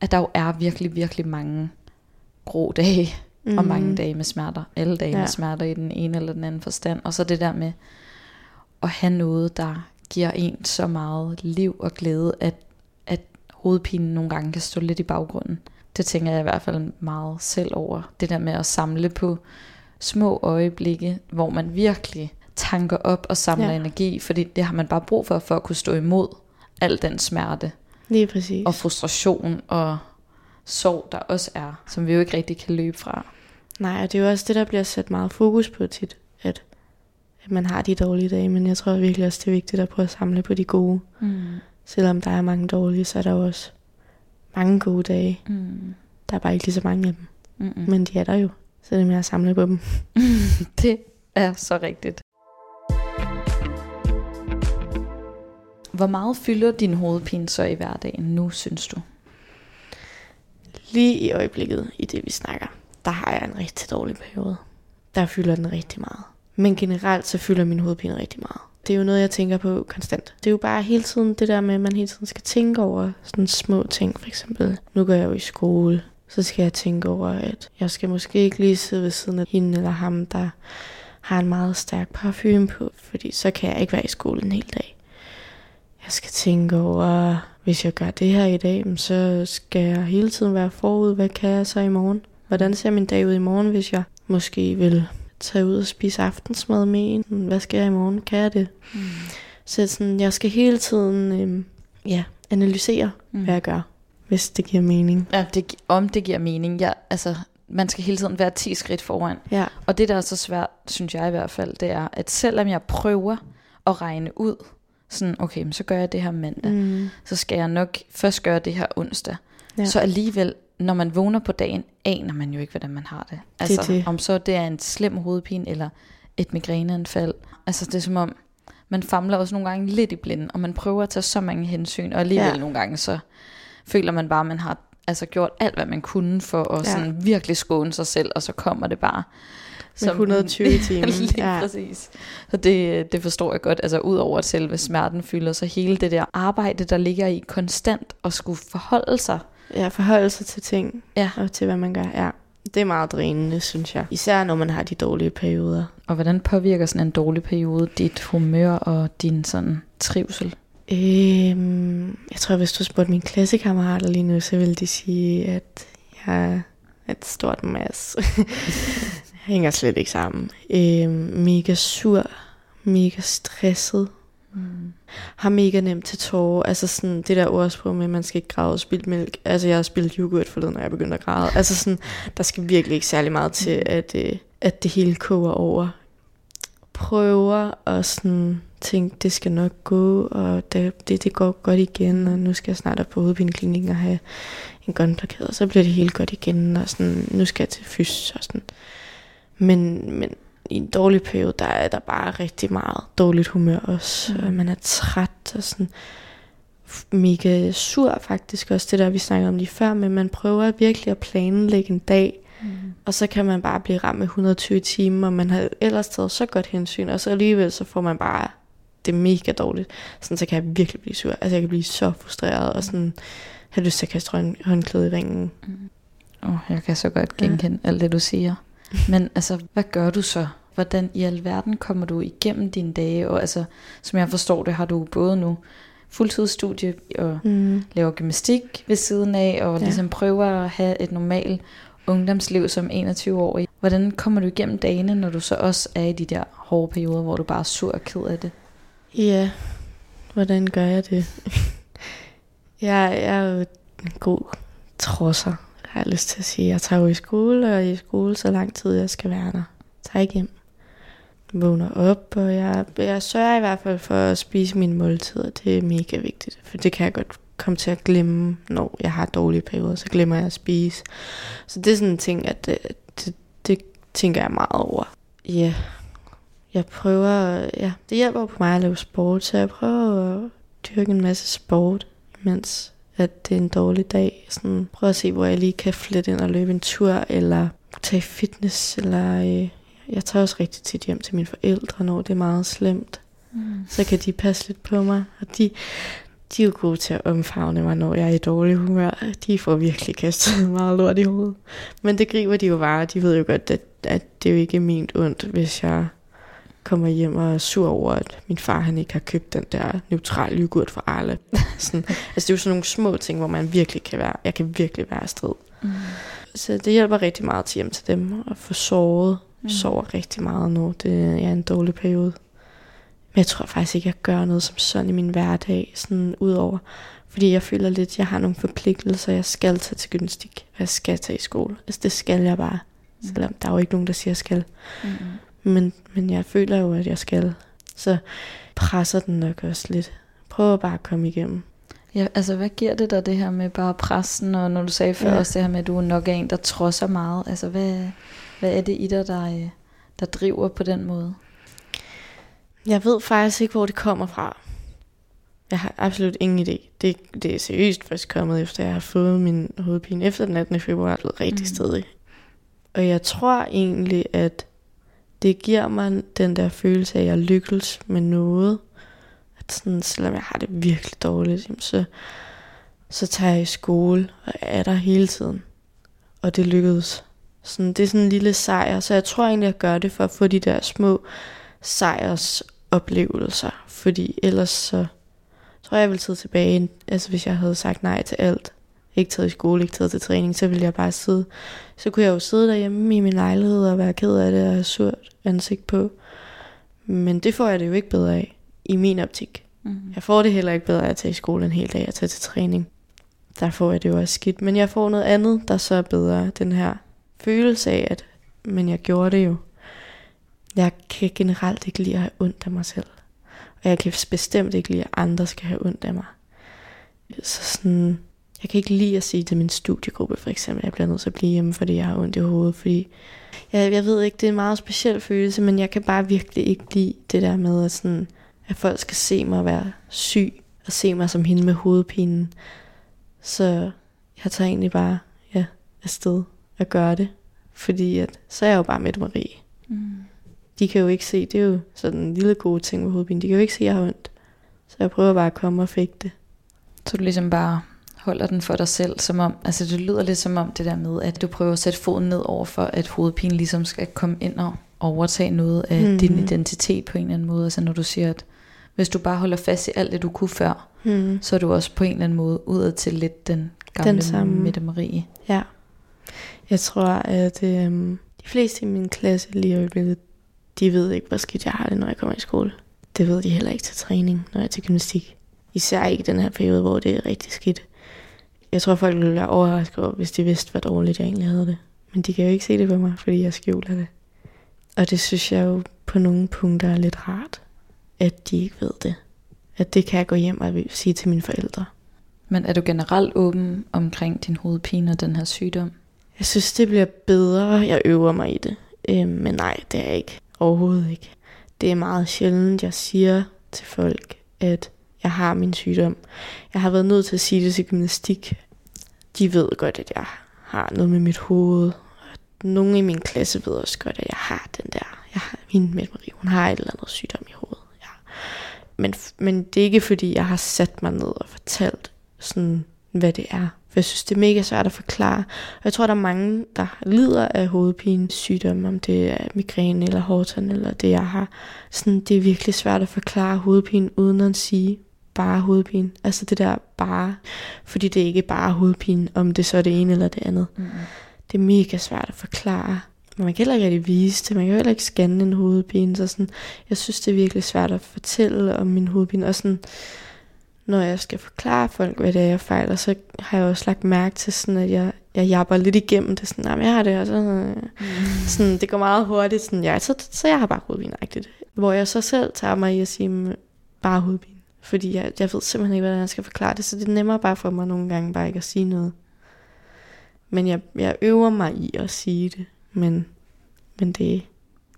at der jo er virkelig, virkelig mange grå dage, mm. og mange mhm. dage med smerter. Alle dage ja. med smerter i den ene eller den anden forstand. Og så det der med at have noget, der giver en så meget liv og glæde, at, at hovedpinen nogle gange kan stå lidt i baggrunden. Det tænker jeg i hvert fald meget selv over. Det der med at samle på små øjeblikke, hvor man virkelig tanker op og samler ja. energi, fordi det har man bare brug for, for at kunne stå imod al den smerte. Lige præcis. Og frustration og sorg, der også er, som vi jo ikke rigtig kan løbe fra. Nej, og det er jo også det, der bliver sat meget fokus på tit, at, at man har de dårlige dage, men jeg tror virkelig også, det er vigtigt at prøve at samle på de gode. Mm. Selvom der er mange dårlige, så er der jo også mange gode dage. Mm. Der er bare ikke lige så mange af dem. Mm-mm. Men de er der jo. Så det er med at samle på dem. det er så rigtigt. Hvor meget fylder din hovedpine så i hverdagen nu, synes du? Lige i øjeblikket, i det vi snakker, der har jeg en rigtig dårlig periode. Der fylder den rigtig meget. Men generelt så fylder min hovedpine rigtig meget. Det er jo noget, jeg tænker på konstant. Det er jo bare hele tiden det der med, at man hele tiden skal tænke over sådan små ting. For eksempel, nu går jeg jo i skole så skal jeg tænke over, at jeg skal måske ikke lige sidde ved siden af hende eller ham, der har en meget stærk parfume på, fordi så kan jeg ikke være i skolen en hel dag jeg skal tænke over, hvis jeg gør det her i dag, så skal jeg hele tiden være forud. Hvad kan jeg så i morgen? Hvordan ser min dag ud i morgen, hvis jeg måske vil tage ud og spise aftensmad med en? Hvad skal jeg i morgen? Kan jeg det? Mm. Så sådan, jeg skal hele tiden øhm, ja, analysere, mm. hvad jeg gør, hvis det giver mening. Ja, det, om det giver mening. Ja, altså, man skal hele tiden være 10 skridt foran. Ja. Og det, der er så svært, synes jeg i hvert fald, det er, at selvom jeg prøver at regne ud, sådan, okay, så gør jeg det her mandag, mm. så skal jeg nok først gøre det her onsdag. Ja. Så alligevel, når man vågner på dagen, aner man jo ikke, hvordan man har det. Altså, det det. om så det er en slem hovedpine, eller et migræneanfald. Altså, det er som om, man famler også nogle gange lidt i blinden, og man prøver at tage så mange hensyn, og alligevel ja. nogle gange, så føler man bare, at man har altså gjort alt, hvad man kunne for at ja. sådan virkelig skåne sig selv, og så kommer det bare. Som 120 timer. Lige ja. præcis. Så det, det forstår jeg godt. Altså udover at selve smerten fylder, så hele det der arbejde, der ligger i konstant at skulle forholde sig. Ja, forholde sig til ting. Ja. Og til hvad man gør. Ja. Det er meget drænende, synes jeg. Især når man har de dårlige perioder. Og hvordan påvirker sådan en dårlig periode dit humør og din sådan trivsel? Øhm, jeg tror, hvis du spurgte mine klassekammerater lige nu, så ville de sige, at jeg er et stort mas. hænger slet ikke sammen. Øhm, mega sur, mega stresset. Mm. Har mega nemt til tårer. Altså sådan det der ordsprog med, at man skal ikke græde og spille mælk. Altså jeg har spillet yoghurt forleden, når jeg begyndte at græde. Altså sådan, der skal virkelig ikke særlig meget til, mm. at, øh, at det hele koger over. Prøver at sådan tænke, det skal nok gå, og det, det, det går godt igen, og nu skal jeg snart op på hovedpineklinikken og have en gunblokade, og så bliver det helt godt igen, og sådan, nu skal jeg til fys, og sådan. Men, men i en dårlig periode, der er der bare rigtig meget dårligt humør også. Mm. Man er træt og sådan mega sur faktisk også, det der vi snakkede om lige før, men man prøver virkelig at planlægge en dag, mm. og så kan man bare blive ramt med 120 timer, og man har ellers taget så godt hensyn, og så alligevel så får man bare det mega dårligt. Sådan, så kan jeg virkelig blive sur. Altså jeg kan blive så frustreret, og sådan have lyst til at kaste håndklæde i ringen. Mm. Oh, jeg kan så godt genkende ja. alt det, du siger. Men altså, hvad gør du så? Hvordan i alverden kommer du igennem dine dage? Og altså, som jeg forstår det, har du både nu fuldtidsstudie og mm. laver gymnastik ved siden af, og ja. ligesom prøver at have et normalt ungdomsliv som 21-årig. Hvordan kommer du igennem dagene, når du så også er i de der hårde perioder, hvor du bare er sur og ked af det? Ja, hvordan gør jeg det? jeg, jeg er jo en god trosser har jeg lyst til at sige. Jeg tager jo i skole, og i skole så lang tid jeg skal være der. Tager ikke hjem. Vågner op, og jeg, jeg sørger i hvert fald for at spise mine måltider. Det er mega vigtigt, for det kan jeg godt komme til at glemme, når jeg har dårlige perioder, så glemmer jeg at spise. Så det er sådan en ting, at det, det, det tænker jeg meget over. Ja, yeah. jeg prøver, ja, det hjælper på mig at lave sport, så jeg prøver at dyrke en masse sport, mens at det er en dårlig dag. Sådan, prøv at se, hvor jeg lige kan flette ind og løbe en tur, eller tage fitness, eller øh, jeg tager også rigtig tit hjem til mine forældre, når det er meget slemt. Mm. Så kan de passe lidt på mig, og de, de er jo gode til at omfavne mig, når jeg er i dårlig humør. De får virkelig kastet meget lort i hovedet. Men det griber de jo bare, de ved jo godt, at, at det jo ikke er ment ondt, hvis jeg kommer hjem og er sur over, at min far han ikke har købt den der neutral yoghurt for Arle. sådan, altså det er jo sådan nogle små ting, hvor man virkelig kan være, jeg kan virkelig være strid. Mm. Så det hjælper rigtig meget til hjem til dem at få sovet. Mm. Sover rigtig meget nu. Det er en dårlig periode. Men jeg tror faktisk ikke, jeg gør noget som sådan i min hverdag, sådan udover. Fordi jeg føler lidt, at jeg har nogle forpligtelser. Jeg skal tage til gymnastik, og jeg skal tage i skole. Altså det skal jeg bare. Mm. Selvom der er jo ikke nogen, der siger, at jeg skal. Mm. Men, men jeg føler jo, at jeg skal. Så presser den nok også lidt. Prøv bare at komme igennem. Ja, altså hvad giver det dig det her med bare pressen, og når du sagde før ja. også det her med, at du er nok en, der trodser meget. Altså hvad, hvad er det i dig, der, der driver på den måde? Jeg ved faktisk ikke, hvor det kommer fra. Jeg har absolut ingen idé. Det, det er seriøst først kommet efter, jeg har fået min hovedpine efter den 18. februar, det er rigtig mm. stedig. Og jeg tror egentlig, at det giver mig den der følelse af, at jeg lykkes med noget. At sådan, selvom jeg har det virkelig dårligt, så, så tager jeg i skole og er der hele tiden. Og det lykkedes. Sådan, det er sådan en lille sejr, så jeg tror egentlig, at jeg gør det for at få de der små sejrs oplevelser. Fordi ellers så, tror jeg, jeg ville sidde tilbage, altså hvis jeg havde sagt nej til alt. Ikke taget i skole, ikke taget til træning, så ville jeg bare sidde. Så kunne jeg jo sidde derhjemme i min lejlighed og være ked af det og surt ansigt på. Men det får jeg det jo ikke bedre af, i min optik. Mm. Jeg får det heller ikke bedre af at tage i skole en hel dag og tage til træning. Der får jeg det jo også skidt. Men jeg får noget andet, der så er bedre. Den her følelse af, at men jeg gjorde det jo. Jeg kan generelt ikke lide at have ondt af mig selv. Og jeg kan bestemt ikke lide, at andre skal have ondt af mig. Så sådan, jeg kan ikke lide at sige til min studiegruppe for eksempel, at jeg bliver nødt til at blive hjemme, fordi jeg har ondt i hovedet. Fordi jeg, jeg ved ikke, det er en meget speciel følelse, men jeg kan bare virkelig ikke lide det der med, at, sådan, at folk skal se mig være syg, og se mig som hende med hovedpinen. Så jeg tager egentlig bare ja, afsted og gøre det. Fordi at, så er jeg jo bare med Marie. Mm. De kan jo ikke se, det er jo sådan en lille god ting med hovedpine. De kan jo ikke se, at jeg har ondt. Så jeg prøver bare at komme og fik det. Så du ligesom bare holder den for dig selv, som om, altså det lyder lidt som om det der med, at du prøver at sætte foden ned over for, at hovedpine ligesom skal komme ind og overtage noget af mm. din identitet på en eller anden måde. Altså når du siger, at hvis du bare holder fast i alt det, du kunne før, Mm. så er du også på en eller anden måde udad til lidt den gamle Den samme. Mette Marie. Ja. Jeg tror, at øhm, de fleste i min klasse lige øjeblikket, de ved ikke, hvor skidt jeg har det, når jeg kommer i skole. Det ved de heller ikke til træning, når jeg er til gymnastik. Især ikke den her periode, hvor det er rigtig skidt. Jeg tror, folk ville være overrasket over, hvis de vidste, hvor dårligt jeg egentlig havde det. Men de kan jo ikke se det på mig, fordi jeg skjuler det. Og det synes jeg jo på nogle punkter er lidt rart, at de ikke ved det. At det kan jeg gå hjem og sige til mine forældre. Men er du generelt åben omkring din hovedpine og den her sygdom? Jeg synes, det bliver bedre. Jeg øver mig i det. Øh, men nej, det er jeg ikke. Overhovedet ikke. Det er meget sjældent, jeg siger til folk, at jeg har min sygdom. Jeg har været nødt til at sige det til gymnastik. De ved godt, at jeg har noget med mit hoved. Nogle i min klasse ved også godt, at jeg har den der. Jeg har min Mette Marie, hun har et eller andet sygdom i hovedet. Ja. Men, men det er ikke fordi, jeg har sat mig ned og fortalt, sådan, hvad det er. For jeg synes, det er mega svært at forklare. Og jeg tror, der er mange, der lider af hovedpine sygdom, om det er migræne eller hårdtand eller det, jeg har. Sådan, det er virkelig svært at forklare hovedpine, uden at sige bare hovedpine. Altså det der bare, fordi det er ikke bare hovedpine, om det så er det ene eller det andet. Mm. Det er mega svært at forklare. Men man kan heller ikke rigtig vise det. Man kan jo heller ikke scanne en hovedpine. Så sådan, jeg synes, det er virkelig svært at fortælle om min hovedpine. Og sådan, når jeg skal forklare folk, hvad det er, jeg fejler, så har jeg også lagt mærke til, sådan, at jeg, jeg japper lidt igennem det. Sådan, "Jamen, jeg har det, og så, mm. sådan, det går meget hurtigt. Sådan, ja, så, så jeg har bare hovedpine Hvor jeg så selv tager mig i at sige, "Men bare hovedpine. Fordi jeg, jeg ved simpelthen ikke, hvordan jeg skal forklare det, så det er nemmere bare for mig nogle gange bare ikke at sige noget. Men jeg, jeg øver mig i at sige det, men, men det er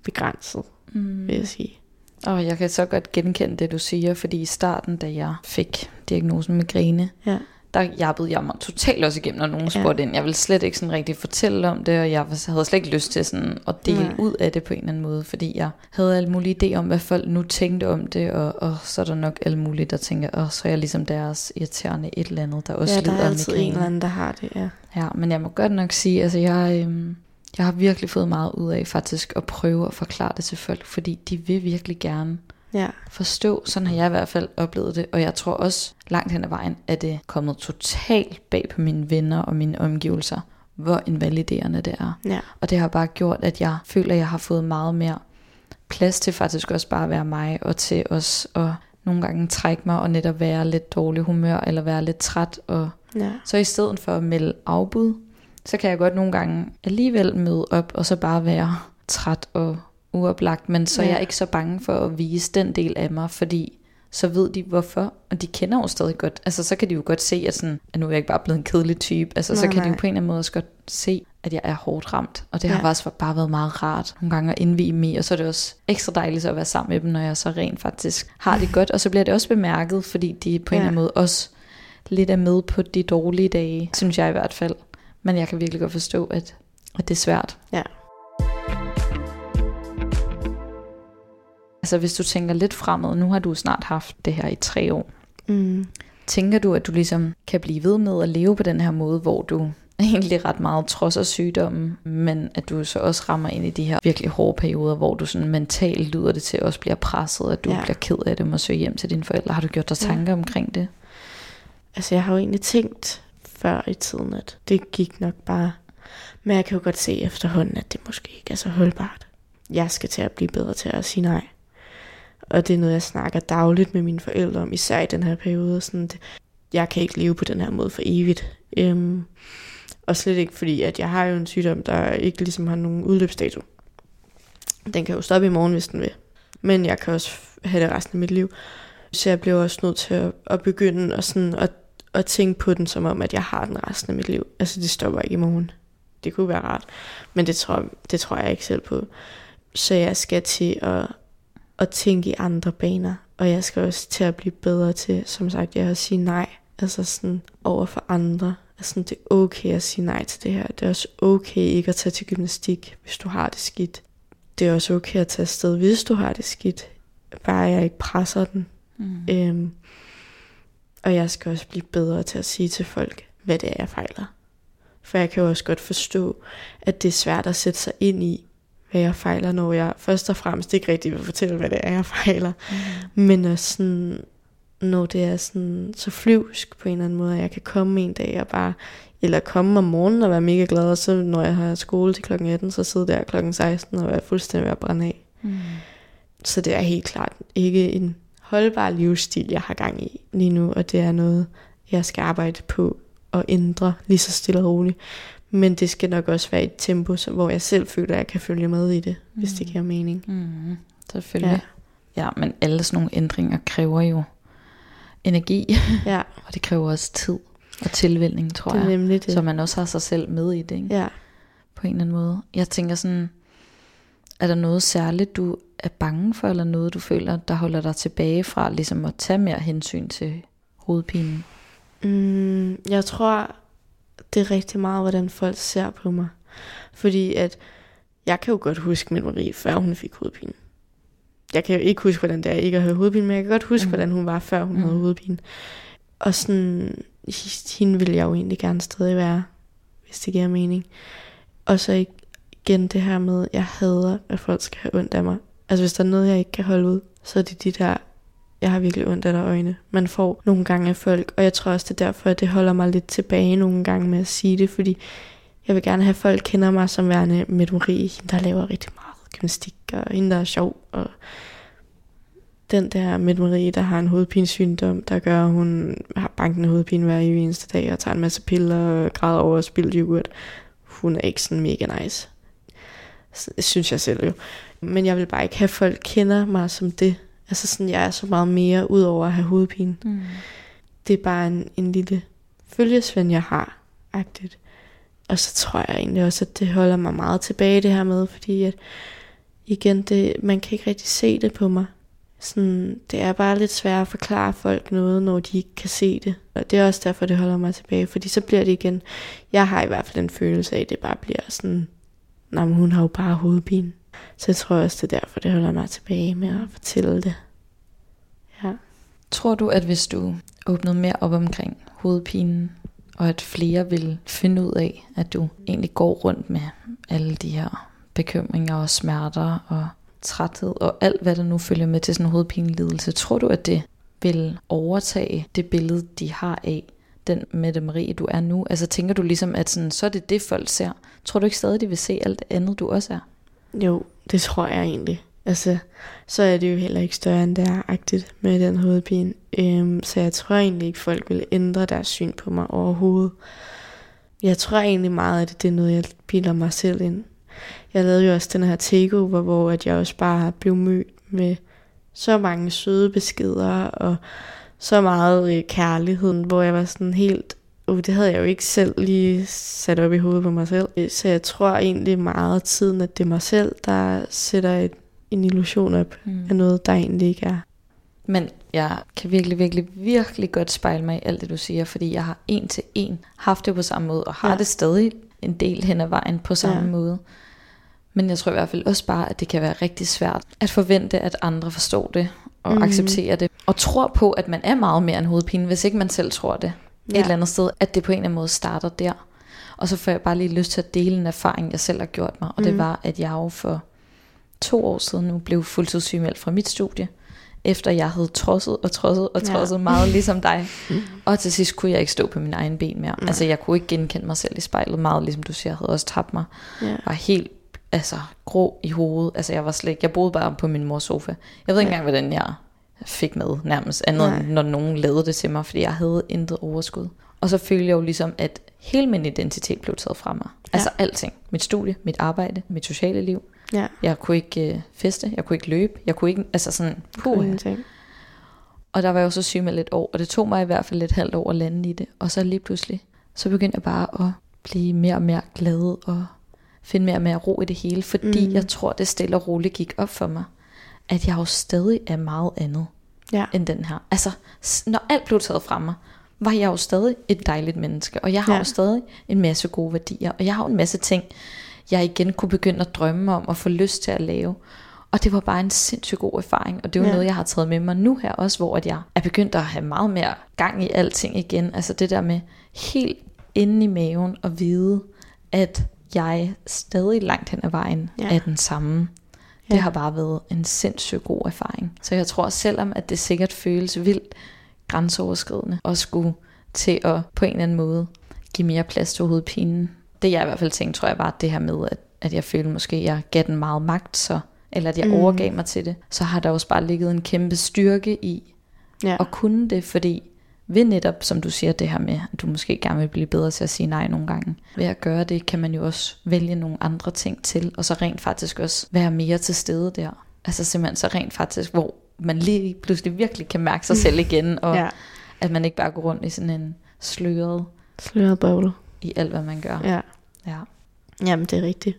begrænset, Mm. vil jeg sige. Og jeg kan så godt genkende det, du siger, fordi i starten, da jeg fik diagnosen migræne, Ja. Der jappede jeg mig totalt også igennem, når nogen Ja. spurgte ind. Jeg ville slet ikke sådan rigtig fortælle om det, og jeg havde slet ikke lyst til sådan at dele Nej. ud af det på en eller anden måde, fordi jeg havde alle mulige idéer om, hvad folk nu tænkte om det, og, og så er der nok alle mulige, der tænker, og så er jeg ligesom deres irriterende et eller andet, der også ja, der lider er af altid en eller anden, der har det, ja. Ja, men jeg må godt nok sige, altså jeg, øhm, jeg har virkelig fået meget ud af faktisk at prøve at forklare det til folk, fordi de vil virkelig gerne Ja, forstå. Sådan har jeg i hvert fald oplevet det, og jeg tror også langt hen ad vejen, at det er kommet totalt bag på mine venner og mine omgivelser, hvor invaliderende det er. ja, Og det har bare gjort, at jeg føler, at jeg har fået meget mere plads til faktisk også bare at være mig, og til også at nogle gange trække mig og netop være lidt dårlig humør, eller være lidt træt, og ja. så i stedet for at melde afbud, så kan jeg godt nogle gange alligevel møde op, og så bare være træt og uoplagt, men så er Ja. jeg ikke så bange for at vise den del af mig, fordi så ved de hvorfor, og de kender jo stadig godt. Altså så kan de jo godt se, at, sådan, at nu er jeg ikke bare blevet en kedelig type. Altså så Nej, kan de jo nej. på en eller anden måde også godt se, at jeg er hårdt ramt. Og det har Ja. faktisk bare været meget rart nogle gange at indvige mig, og så er det også ekstra dejligt at være sammen med dem, når jeg så rent faktisk har det godt. Og så bliver det også bemærket, fordi de på en Ja. eller anden måde også lidt er med på de dårlige dage, synes jeg i hvert fald. Men jeg kan virkelig godt forstå, at, at det er svært. Ja. Altså hvis du tænker lidt fremad, nu har du snart haft det her i tre år. Mm. Tænker du, at du ligesom kan blive ved med at leve på den her måde, hvor du egentlig ret meget trods af sygdommen, men at du så også rammer ind i de her virkelig hårde perioder, hvor du sådan mentalt lyder det til at også bliver presset, at du ja. bliver ked af det og søge hjem til dine forældre. Har du gjort dig tanker ja. omkring det? Altså jeg har jo egentlig tænkt før i tiden, at det gik nok bare. Men jeg kan jo godt se efterhånden, at det måske ikke er så holdbart. Jeg skal til at blive bedre til at sige nej. Og det er noget, jeg snakker dagligt med mine forældre om, især i den her periode. Sådan, det, jeg kan ikke leve på den her måde for evigt. Øhm, og slet ikke fordi, at jeg har jo en sygdom, der ikke ligesom har nogen udløbsdato. Den kan jo stoppe i morgen, hvis den vil. Men jeg kan også have det resten af mit liv. Så jeg blev også nødt til at, at begynde at, sådan, at, at tænke på den, som om, at jeg har den resten af mit liv. Altså, det stopper ikke i morgen. Det kunne være rart. Men det tror, det tror jeg ikke selv på. Så jeg skal til at, at tænke i andre baner. Og jeg skal også til at blive bedre til, som sagt, jeg at sige nej. Altså sådan over for andre. Altså det er okay at sige nej til det her. Det er også okay ikke at tage til gymnastik, hvis du har det skidt. Det er også okay at tage afsted, hvis du har det skidt. Bare jeg ikke presser den. Mm. Øhm, og jeg skal også blive bedre til at sige til folk, hvad det er, jeg fejler. For jeg kan jo også godt forstå, at det er svært at sætte sig ind i, hvad jeg fejler, når jeg først og fremmest ikke rigtig vil fortælle, hvad det er, jeg fejler. Mm. Men også sådan, når det er sådan så flyvsk på en eller anden måde, at jeg kan komme en dag og bare, eller komme om morgenen og være mega glad, og så når jeg har skole til klokken 18, så sidder der klokken 16 og være fuldstændig ved at brænde af. Mm. Så det er helt klart ikke en holdbar livsstil, jeg har gang i lige nu, og det er noget, jeg skal arbejde på at ændre lige så stille og roligt. Men det skal nok også være et tempo, hvor jeg selv føler, at jeg kan følge med i det, mm. hvis det giver mening. Mm. Selvfølgelig. Ja. ja, men alle sådan nogle ændringer kræver jo energi, ja. og det kræver også tid og tilvænning, tror det er jeg. Det. Så man også har sig selv med i det, ikke? Ja. På en eller anden måde. Jeg tænker sådan, er der noget særligt, du er bange for, eller noget, du føler, der holder dig tilbage fra, ligesom at tage mere hensyn til hovedpinen? Mm, jeg tror, det er rigtig meget, hvordan folk ser på mig. Fordi at, jeg kan jo godt huske min Marie, før hun fik hovedpine jeg kan jo ikke huske, hvordan det er ikke at have hovedpine, men jeg kan godt huske, mm. hvordan hun var, før hun mm. havde hovedpine. Og sådan, hende ville jeg jo egentlig gerne stadig være, hvis det giver mening. Og så igen det her med, jeg hader, at folk skal have ondt af mig. Altså hvis der er noget, jeg ikke kan holde ud, så er det de der, jeg har virkelig ondt af der øjne, man får nogle gange af folk. Og jeg tror også, det er derfor, at det holder mig lidt tilbage nogle gange med at sige det, fordi jeg vil gerne have, at folk kender mig som værende med Marie, der laver rigtig meget gymnastik, og hende, der er sjov, og den der med Marie, der har en hovedpinesygdom, der gør, at hun har bankende hovedpine hver eneste dag, og tager en masse piller, og græder over spildt yoghurt. Hun er ikke sådan mega nice. Det synes jeg selv jo. Men jeg vil bare ikke have, at folk kender mig som det. Altså sådan, jeg er så meget mere, ud over at have hovedpine. Mm. Det er bare en, en lille følgesvend, jeg har, agtigt. Og så tror jeg egentlig også, at det holder mig meget tilbage det her med, fordi at igen, det, man kan ikke rigtig se det på mig. Sådan, det er bare lidt svært at forklare folk noget, når de ikke kan se det. Og det er også derfor, det holder mig tilbage. Fordi så bliver det igen, jeg har i hvert fald en følelse af, at det bare bliver sådan, nej, hun har jo bare hovedpine. Så jeg tror også, det er derfor, det holder mig tilbage med at fortælle det. Ja. Tror du, at hvis du åbnede mere op omkring hovedpinen, og at flere vil finde ud af, at du egentlig går rundt med alle de her bekymringer og smerter og træthed og alt, hvad der nu følger med til sådan en hovedpinelidelse. Tror du, at det vil overtage det billede, de har af den Mette Marie, du er nu? Altså tænker du ligesom, at sådan, så er det det, folk ser? Tror du ikke stadig, de vil se alt det andet, du også er? Jo, det tror jeg egentlig. Altså, så er det jo heller ikke større, end det er agtigt med den hovedpine. Øhm, så jeg tror egentlig ikke, folk vil ændre deres syn på mig overhovedet. Jeg tror egentlig meget, at det er noget, jeg bilder mig selv ind. Jeg lavede jo også den her takeover, hvor at jeg også bare blev mødt med så mange søde beskeder og så meget øh, kærlighed, hvor jeg var sådan helt, uh, det havde jeg jo ikke selv lige sat op i hovedet på mig selv. Så jeg tror egentlig meget tiden, at det er mig selv, der sætter et, en illusion op mm. af noget, der egentlig ikke er. Men jeg kan virkelig, virkelig, virkelig godt spejle mig i alt det, du siger, fordi jeg har en til en haft det på samme måde, og har ja. det stadig en del hen ad vejen på samme ja. måde. Men jeg tror i hvert fald også bare, at det kan være rigtig svært at forvente, at andre forstår det og mm. accepterer det. Og tror på, at man er meget mere end hovedpine, hvis ikke man selv tror det. Ja. Et eller andet sted, at det på en eller anden måde starter der. Og så får jeg bare lige lyst til at dele en erfaring, jeg selv har gjort mig. Og mm. det var, at jeg jo for to år siden nu blev fuldtidssygemeldt fra mit studie. Efter jeg havde trodset og trodset og trodset ja. meget ligesom dig. og til sidst kunne jeg ikke stå på mine egne ben mere. Mm. Altså jeg kunne ikke genkende mig selv i spejlet meget, ligesom du siger, jeg havde også tabt mig. Ja. Var helt altså, grå i hovedet. Altså jeg var slet Jeg boede bare på min mors sofa. Jeg ved ikke ja. engang, hvordan jeg fik med nærmest. Andet Nej. når nogen lavede det til mig, fordi jeg havde intet overskud. Og så følte jeg jo ligesom, at hele min identitet blev taget fra mig. Ja. Altså alting. Mit studie, mit arbejde, mit sociale liv. Ja. Jeg kunne ikke øh, feste, jeg kunne ikke løbe, jeg kunne ikke, altså sådan, puh. Og der var jeg jo så syg med lidt år, og det tog mig i hvert fald et halvt år at lande i det. Og så lige pludselig, så begyndte jeg bare at blive mere og mere glad og finde mere og mere ro i det hele, fordi mm. jeg tror, det stille og roligt gik op for mig, at jeg jo stadig er meget andet ja. end den her. Altså, når alt blev taget fra mig, var jeg jo stadig et dejligt menneske, og jeg har ja. jo stadig en masse gode værdier, og jeg har jo en masse ting, jeg igen kunne begynde at drømme om og få lyst til at lave. Og det var bare en sindssygt god erfaring, og det var ja. noget, jeg har taget med mig nu her også, hvor at jeg er begyndt at have meget mere gang i alting igen. Altså det der med helt inde i maven at vide, at jeg stadig langt hen ad vejen ja. er den samme. Det har bare været en sindssygt god erfaring. Så jeg tror, selvom at det sikkert føles vildt grænseoverskridende at skulle til at på en eller anden måde give mere plads til hovedpinen. Det jeg i hvert fald tænkte, tror jeg var det her med, at, at jeg følte måske, at jeg gav den meget magt, så, eller at jeg mm. overgav mig til det. Så har der også bare ligget en kæmpe styrke i ja. at kunne det, fordi ved netop, som du siger, det her med, at du måske gerne vil blive bedre til at sige nej nogle gange. Ved at gøre det, kan man jo også vælge nogle andre ting til, og så rent faktisk også være mere til stede der. Altså simpelthen så rent faktisk, hvor man lige pludselig virkelig kan mærke sig selv igen, og ja. at man ikke bare går rundt i sådan en sløret... Sløret bogle. I alt, hvad man gør. Ja. ja. Jamen, det er rigtigt.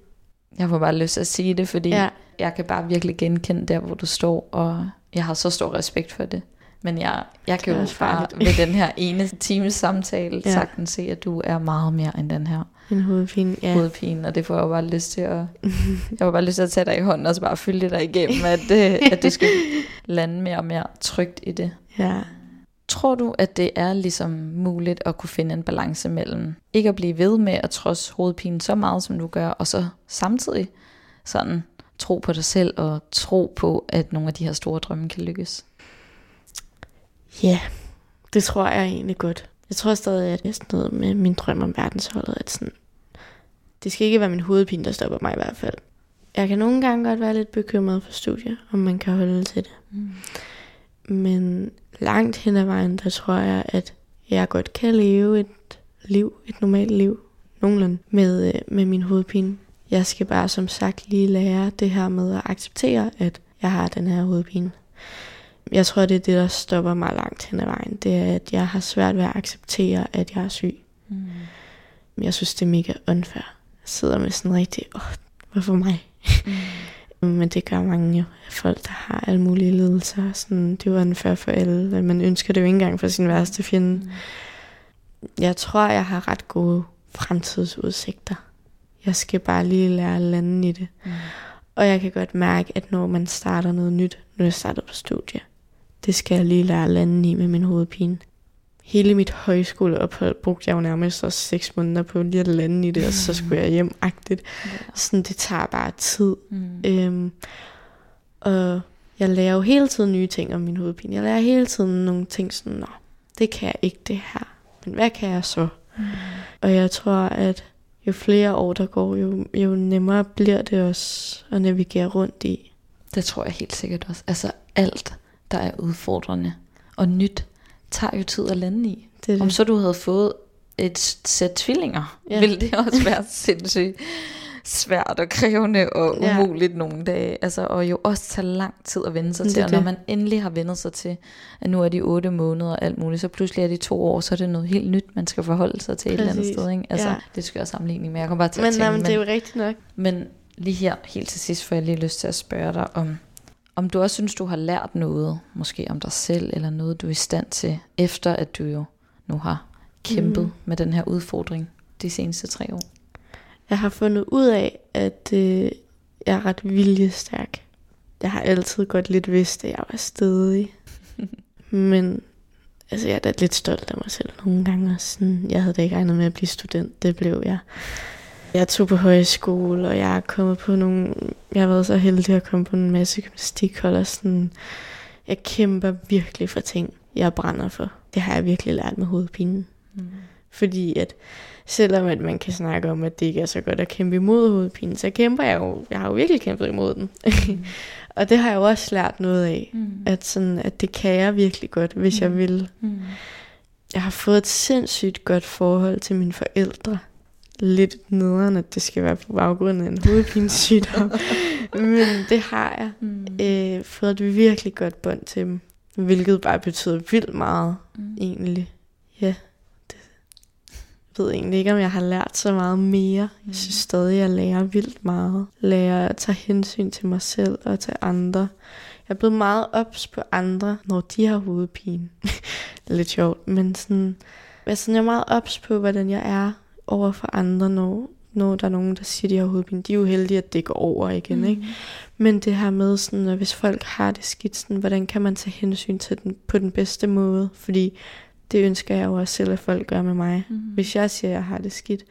Jeg får bare lyst til at sige det, fordi ja. jeg kan bare virkelig genkende der, hvor du står, og jeg har så stor respekt for det. Men jeg, jeg kan jo bare ved den her ene times samtale ja. sagtens se, at du er meget mere end den her. En hovedpine, ja. Hovedpine, og det får jeg jo bare lyst til at... jeg har bare lyst til at tage dig i hånden, og så bare følge dig igennem, at, øh, at du skal lande mere og mere trygt i det. Ja. Tror du, at det er ligesom muligt at kunne finde en balance mellem ikke at blive ved med at trods hovedpine så meget, som du gør, og så samtidig sådan tro på dig selv og tro på, at nogle af de her store drømme kan lykkes? Ja, det tror jeg egentlig godt. Jeg tror stadig, at er sådan noget med min drøm om verdensholdet, at sådan, det skal ikke være min hovedpine, der stopper mig i hvert fald. Jeg kan nogle gange godt være lidt bekymret for studier, om man kan holde til det. Mm. Men langt hen ad vejen, der tror jeg, at jeg godt kan leve et liv, et normalt liv, nogenlunde, med, øh, med min hovedpine. Jeg skal bare som sagt lige lære det her med at acceptere, at jeg har den her hovedpine. Jeg tror, det er det, der stopper mig langt hen ad vejen. Det er, at jeg har svært ved at acceptere, at jeg er syg. Mm. Jeg synes, det er mega unfair. Jeg sidder med sådan rigtig, åh, hvorfor mig? Mm. Men det gør mange jo. Folk, der har alle mulige lidelser. Sådan, det er jo unfair for alle. Man ønsker det jo ikke engang for sin værste fjende. Mm. Jeg tror, jeg har ret gode fremtidsudsigter. Jeg skal bare lige lære at lande i det. Mm. Og jeg kan godt mærke, at når man starter noget nyt, når jeg starter på studie, det skal jeg lige lære at lande i med min hovedpine. Hele mit højskoleophold brugte jeg jo nærmest også seks måneder på lige at lande i det, og så skulle jeg hjem agtigt. Ja. Sådan, det tager bare tid. Mm. Øhm, og jeg lærer jo hele tiden nye ting om min hovedpine. Jeg lærer hele tiden nogle ting sådan, nå, det kan jeg ikke det her. Men hvad kan jeg så? Mm. Og jeg tror, at jo flere år der går, jo, jo nemmere bliver det også at navigere rundt i. Det tror jeg helt sikkert også. Altså alt der er udfordrende og nyt, tager jo tid at lande i. Det det. Om så du havde fået et sæt tvillinger, ja. ville det også være sindssygt svært og krævende og umuligt ja. nogle dage. Altså, og jo også tage lang tid at vende sig det til. Og når man endelig har vendt sig til, at nu er de otte måneder og alt muligt, så pludselig er de to år, så er det noget helt nyt, man skal forholde sig til Præcis. et eller andet sted. Ikke? Altså, ja. det skal jeg sammenligning med. Jeg kommer bare til men, at tænke, nej, men det er jo rigtigt nok. Men lige her, helt til sidst, får jeg lige lyst til at spørge dig om, om du også synes, du har lært noget, måske om dig selv, eller noget, du er i stand til, efter at du jo nu har kæmpet mm. med den her udfordring de seneste tre år? Jeg har fundet ud af, at øh, jeg er ret viljestærk. Jeg har altid godt lidt vidst, at jeg var stedig. Men altså jeg er da lidt stolt af mig selv nogle gange. Også sådan, jeg havde da ikke regnet med at blive student, det blev jeg. Jeg tog på højskole, og jeg er kommet på nogle... Jeg har været så heldig at komme på en masse gymnastikhold, og sådan... Jeg kæmper virkelig for ting, jeg brænder for. Det har jeg virkelig lært med hovedpinen. Mm. Fordi at selvom at man kan snakke om, at det ikke er så godt at kæmpe imod hovedpinen, så kæmper jeg jo, jeg har jo virkelig kæmpet imod den. Mm. og det har jeg jo også lært noget af, mm. at, sådan, at det kan jeg virkelig godt, hvis mm. jeg vil. Mm. Jeg har fået et sindssygt godt forhold til mine forældre. Lidt nederen, at det skal være på baggrund af en hovedpinesygdom. Men det har jeg. Mm. Øh, fået et virkelig godt bånd til dem. Hvilket bare betyder vildt meget, mm. egentlig. Ja ved egentlig ikke, om jeg har lært så meget mere. Jeg synes mm. stadig, at jeg lærer vildt meget. Lærer at tage hensyn til mig selv og til andre. Jeg er blevet meget ops på andre, når de har hovedpine. Lidt sjovt, men sådan, jeg, sådan, jeg er meget ops på, hvordan jeg er over for andre, når, når der er nogen, der siger, de har hovedpine. De er jo heldige, at det går over igen, mm. ikke? Men det her med, sådan, at hvis folk har det skidt, sådan, hvordan kan man tage hensyn til den på den bedste måde? Fordi det ønsker jeg jo også selv, at folk gør med mig, mm. hvis jeg siger, at jeg har det skidt.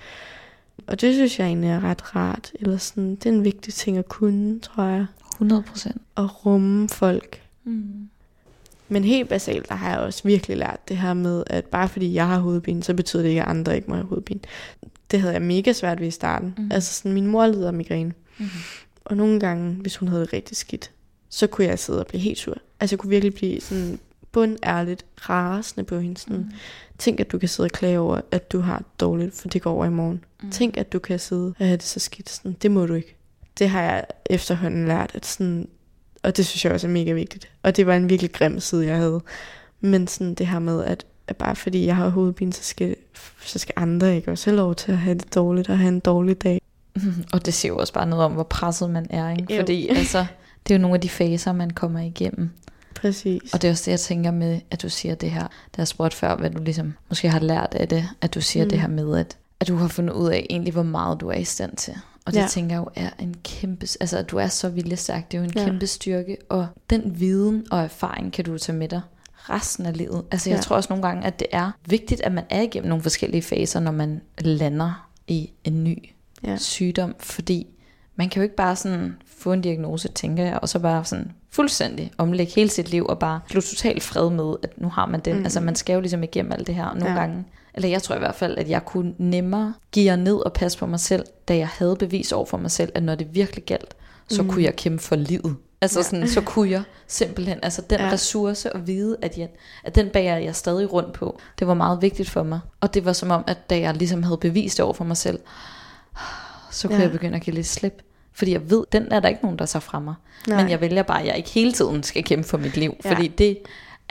Og det synes jeg egentlig er ret rart. Eller sådan, det er en vigtig ting at kunne, tror jeg. 100 procent. At rumme folk. Mm. Men helt basalt, der har jeg også virkelig lært det her med, at bare fordi jeg har hovedpine, så betyder det ikke, at andre ikke må have hovedpine. Det havde jeg mega svært ved i starten. Mm. Altså sådan, min mor lider af migræne. Mm. Og nogle gange, hvis hun havde det rigtig skidt, så kunne jeg sidde og blive helt sur. Altså jeg kunne virkelig blive sådan bundærligt rasende på hende. Sådan, mm. Tænk, at du kan sidde og klage over, at du har det dårligt, for det går over i morgen. Mm. Tænk, at du kan sidde og have det så skidt. Sådan, det må du ikke. Det har jeg efterhånden lært, at sådan, og det synes jeg også er mega vigtigt. Og det var en virkelig grim side, jeg havde. Men sådan det her med, at, at bare fordi jeg har hovedpine, så skal, så skal andre ikke også have lov til at have det dårligt og have en dårlig dag. Og det siger jo også bare noget om, hvor presset man er. Ikke? Fordi altså, det er jo nogle af de faser, man kommer igennem. Præcis. Og det er også det, jeg tænker med, at du siger det her, der jeg spurgte før, hvad du ligesom måske har lært af det, at du siger mm. det her med, at, at du har fundet ud af egentlig, hvor meget du er i stand til. Og det ja. tænker jeg jo er en kæmpe, altså at du er så viljestærk, det er jo en ja. kæmpe styrke, og den viden og erfaring kan du tage med dig resten af livet. Altså jeg ja. tror også nogle gange, at det er vigtigt, at man er igennem nogle forskellige faser, når man lander i en ny ja. sygdom, fordi man kan jo ikke bare sådan få en diagnose, tænker jeg, og så bare sådan fuldstændig omlægge hele sit liv og bare blive totalt fred med, at nu har man den. Mm. Altså man skal jo ligesom igennem alt det her nogle ja. gange. Eller jeg tror i hvert fald, at jeg kunne nemmere give ned og passe på mig selv, da jeg havde bevis over for mig selv, at når det virkelig galt, så mm. kunne jeg kæmpe for livet. Altså ja. sådan, så kunne jeg simpelthen, altså den ja. ressource at vide, at, jeg, at den bærer jeg stadig rundt på, det var meget vigtigt for mig. Og det var som om, at da jeg ligesom havde bevist det over for mig selv, så kunne ja. jeg begynde at give lidt slip. Fordi jeg ved, den er der ikke nogen, der tager fra mig. Nej. Men jeg vælger bare, at jeg ikke hele tiden skal kæmpe for mit liv. Ja. Fordi det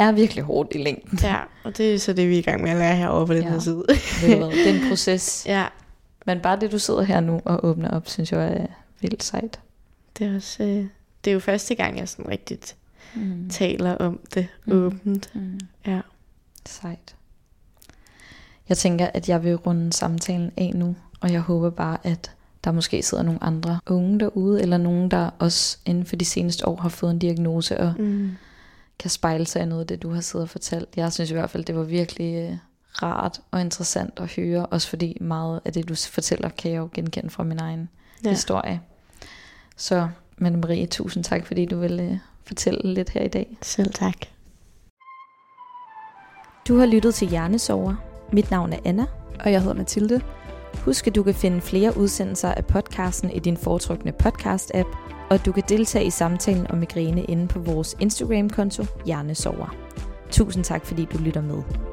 er virkelig hårdt i længden. Ja, og det er så det, vi er i gang med at lære herovre på den ja. her side. det er en proces. Ja. Men bare det, du sidder her nu og åbner op, synes jeg er vildt sejt. Det er også... Øh, det er jo første gang, jeg sådan rigtigt mm. taler om det mm. åbent. Mm. Ja. Sejt. Jeg tænker, at jeg vil runde samtalen af nu, og jeg håber bare, at der måske sidder nogle andre unge derude, eller nogen, der også inden for de seneste år har fået en diagnose, og mm. Kan spejle sig af noget af det, du har siddet og fortalt. Jeg synes i hvert fald, det var virkelig øh, rart og interessant at høre, også fordi meget af det, du fortæller, kan jeg jo genkende fra min egen ja. historie. Så, men Marie, tusind tak, fordi du ville øh, fortælle lidt her i dag. Selv tak. Du har lyttet til Hjernesover. Mit navn er Anna. Og jeg hedder Mathilde. Husk, at du kan finde flere udsendelser af podcasten i din foretrukne podcast-app, og du kan deltage i samtalen om migræne inde på vores Instagram-konto Hjernesover. Tusind tak, fordi du lytter med.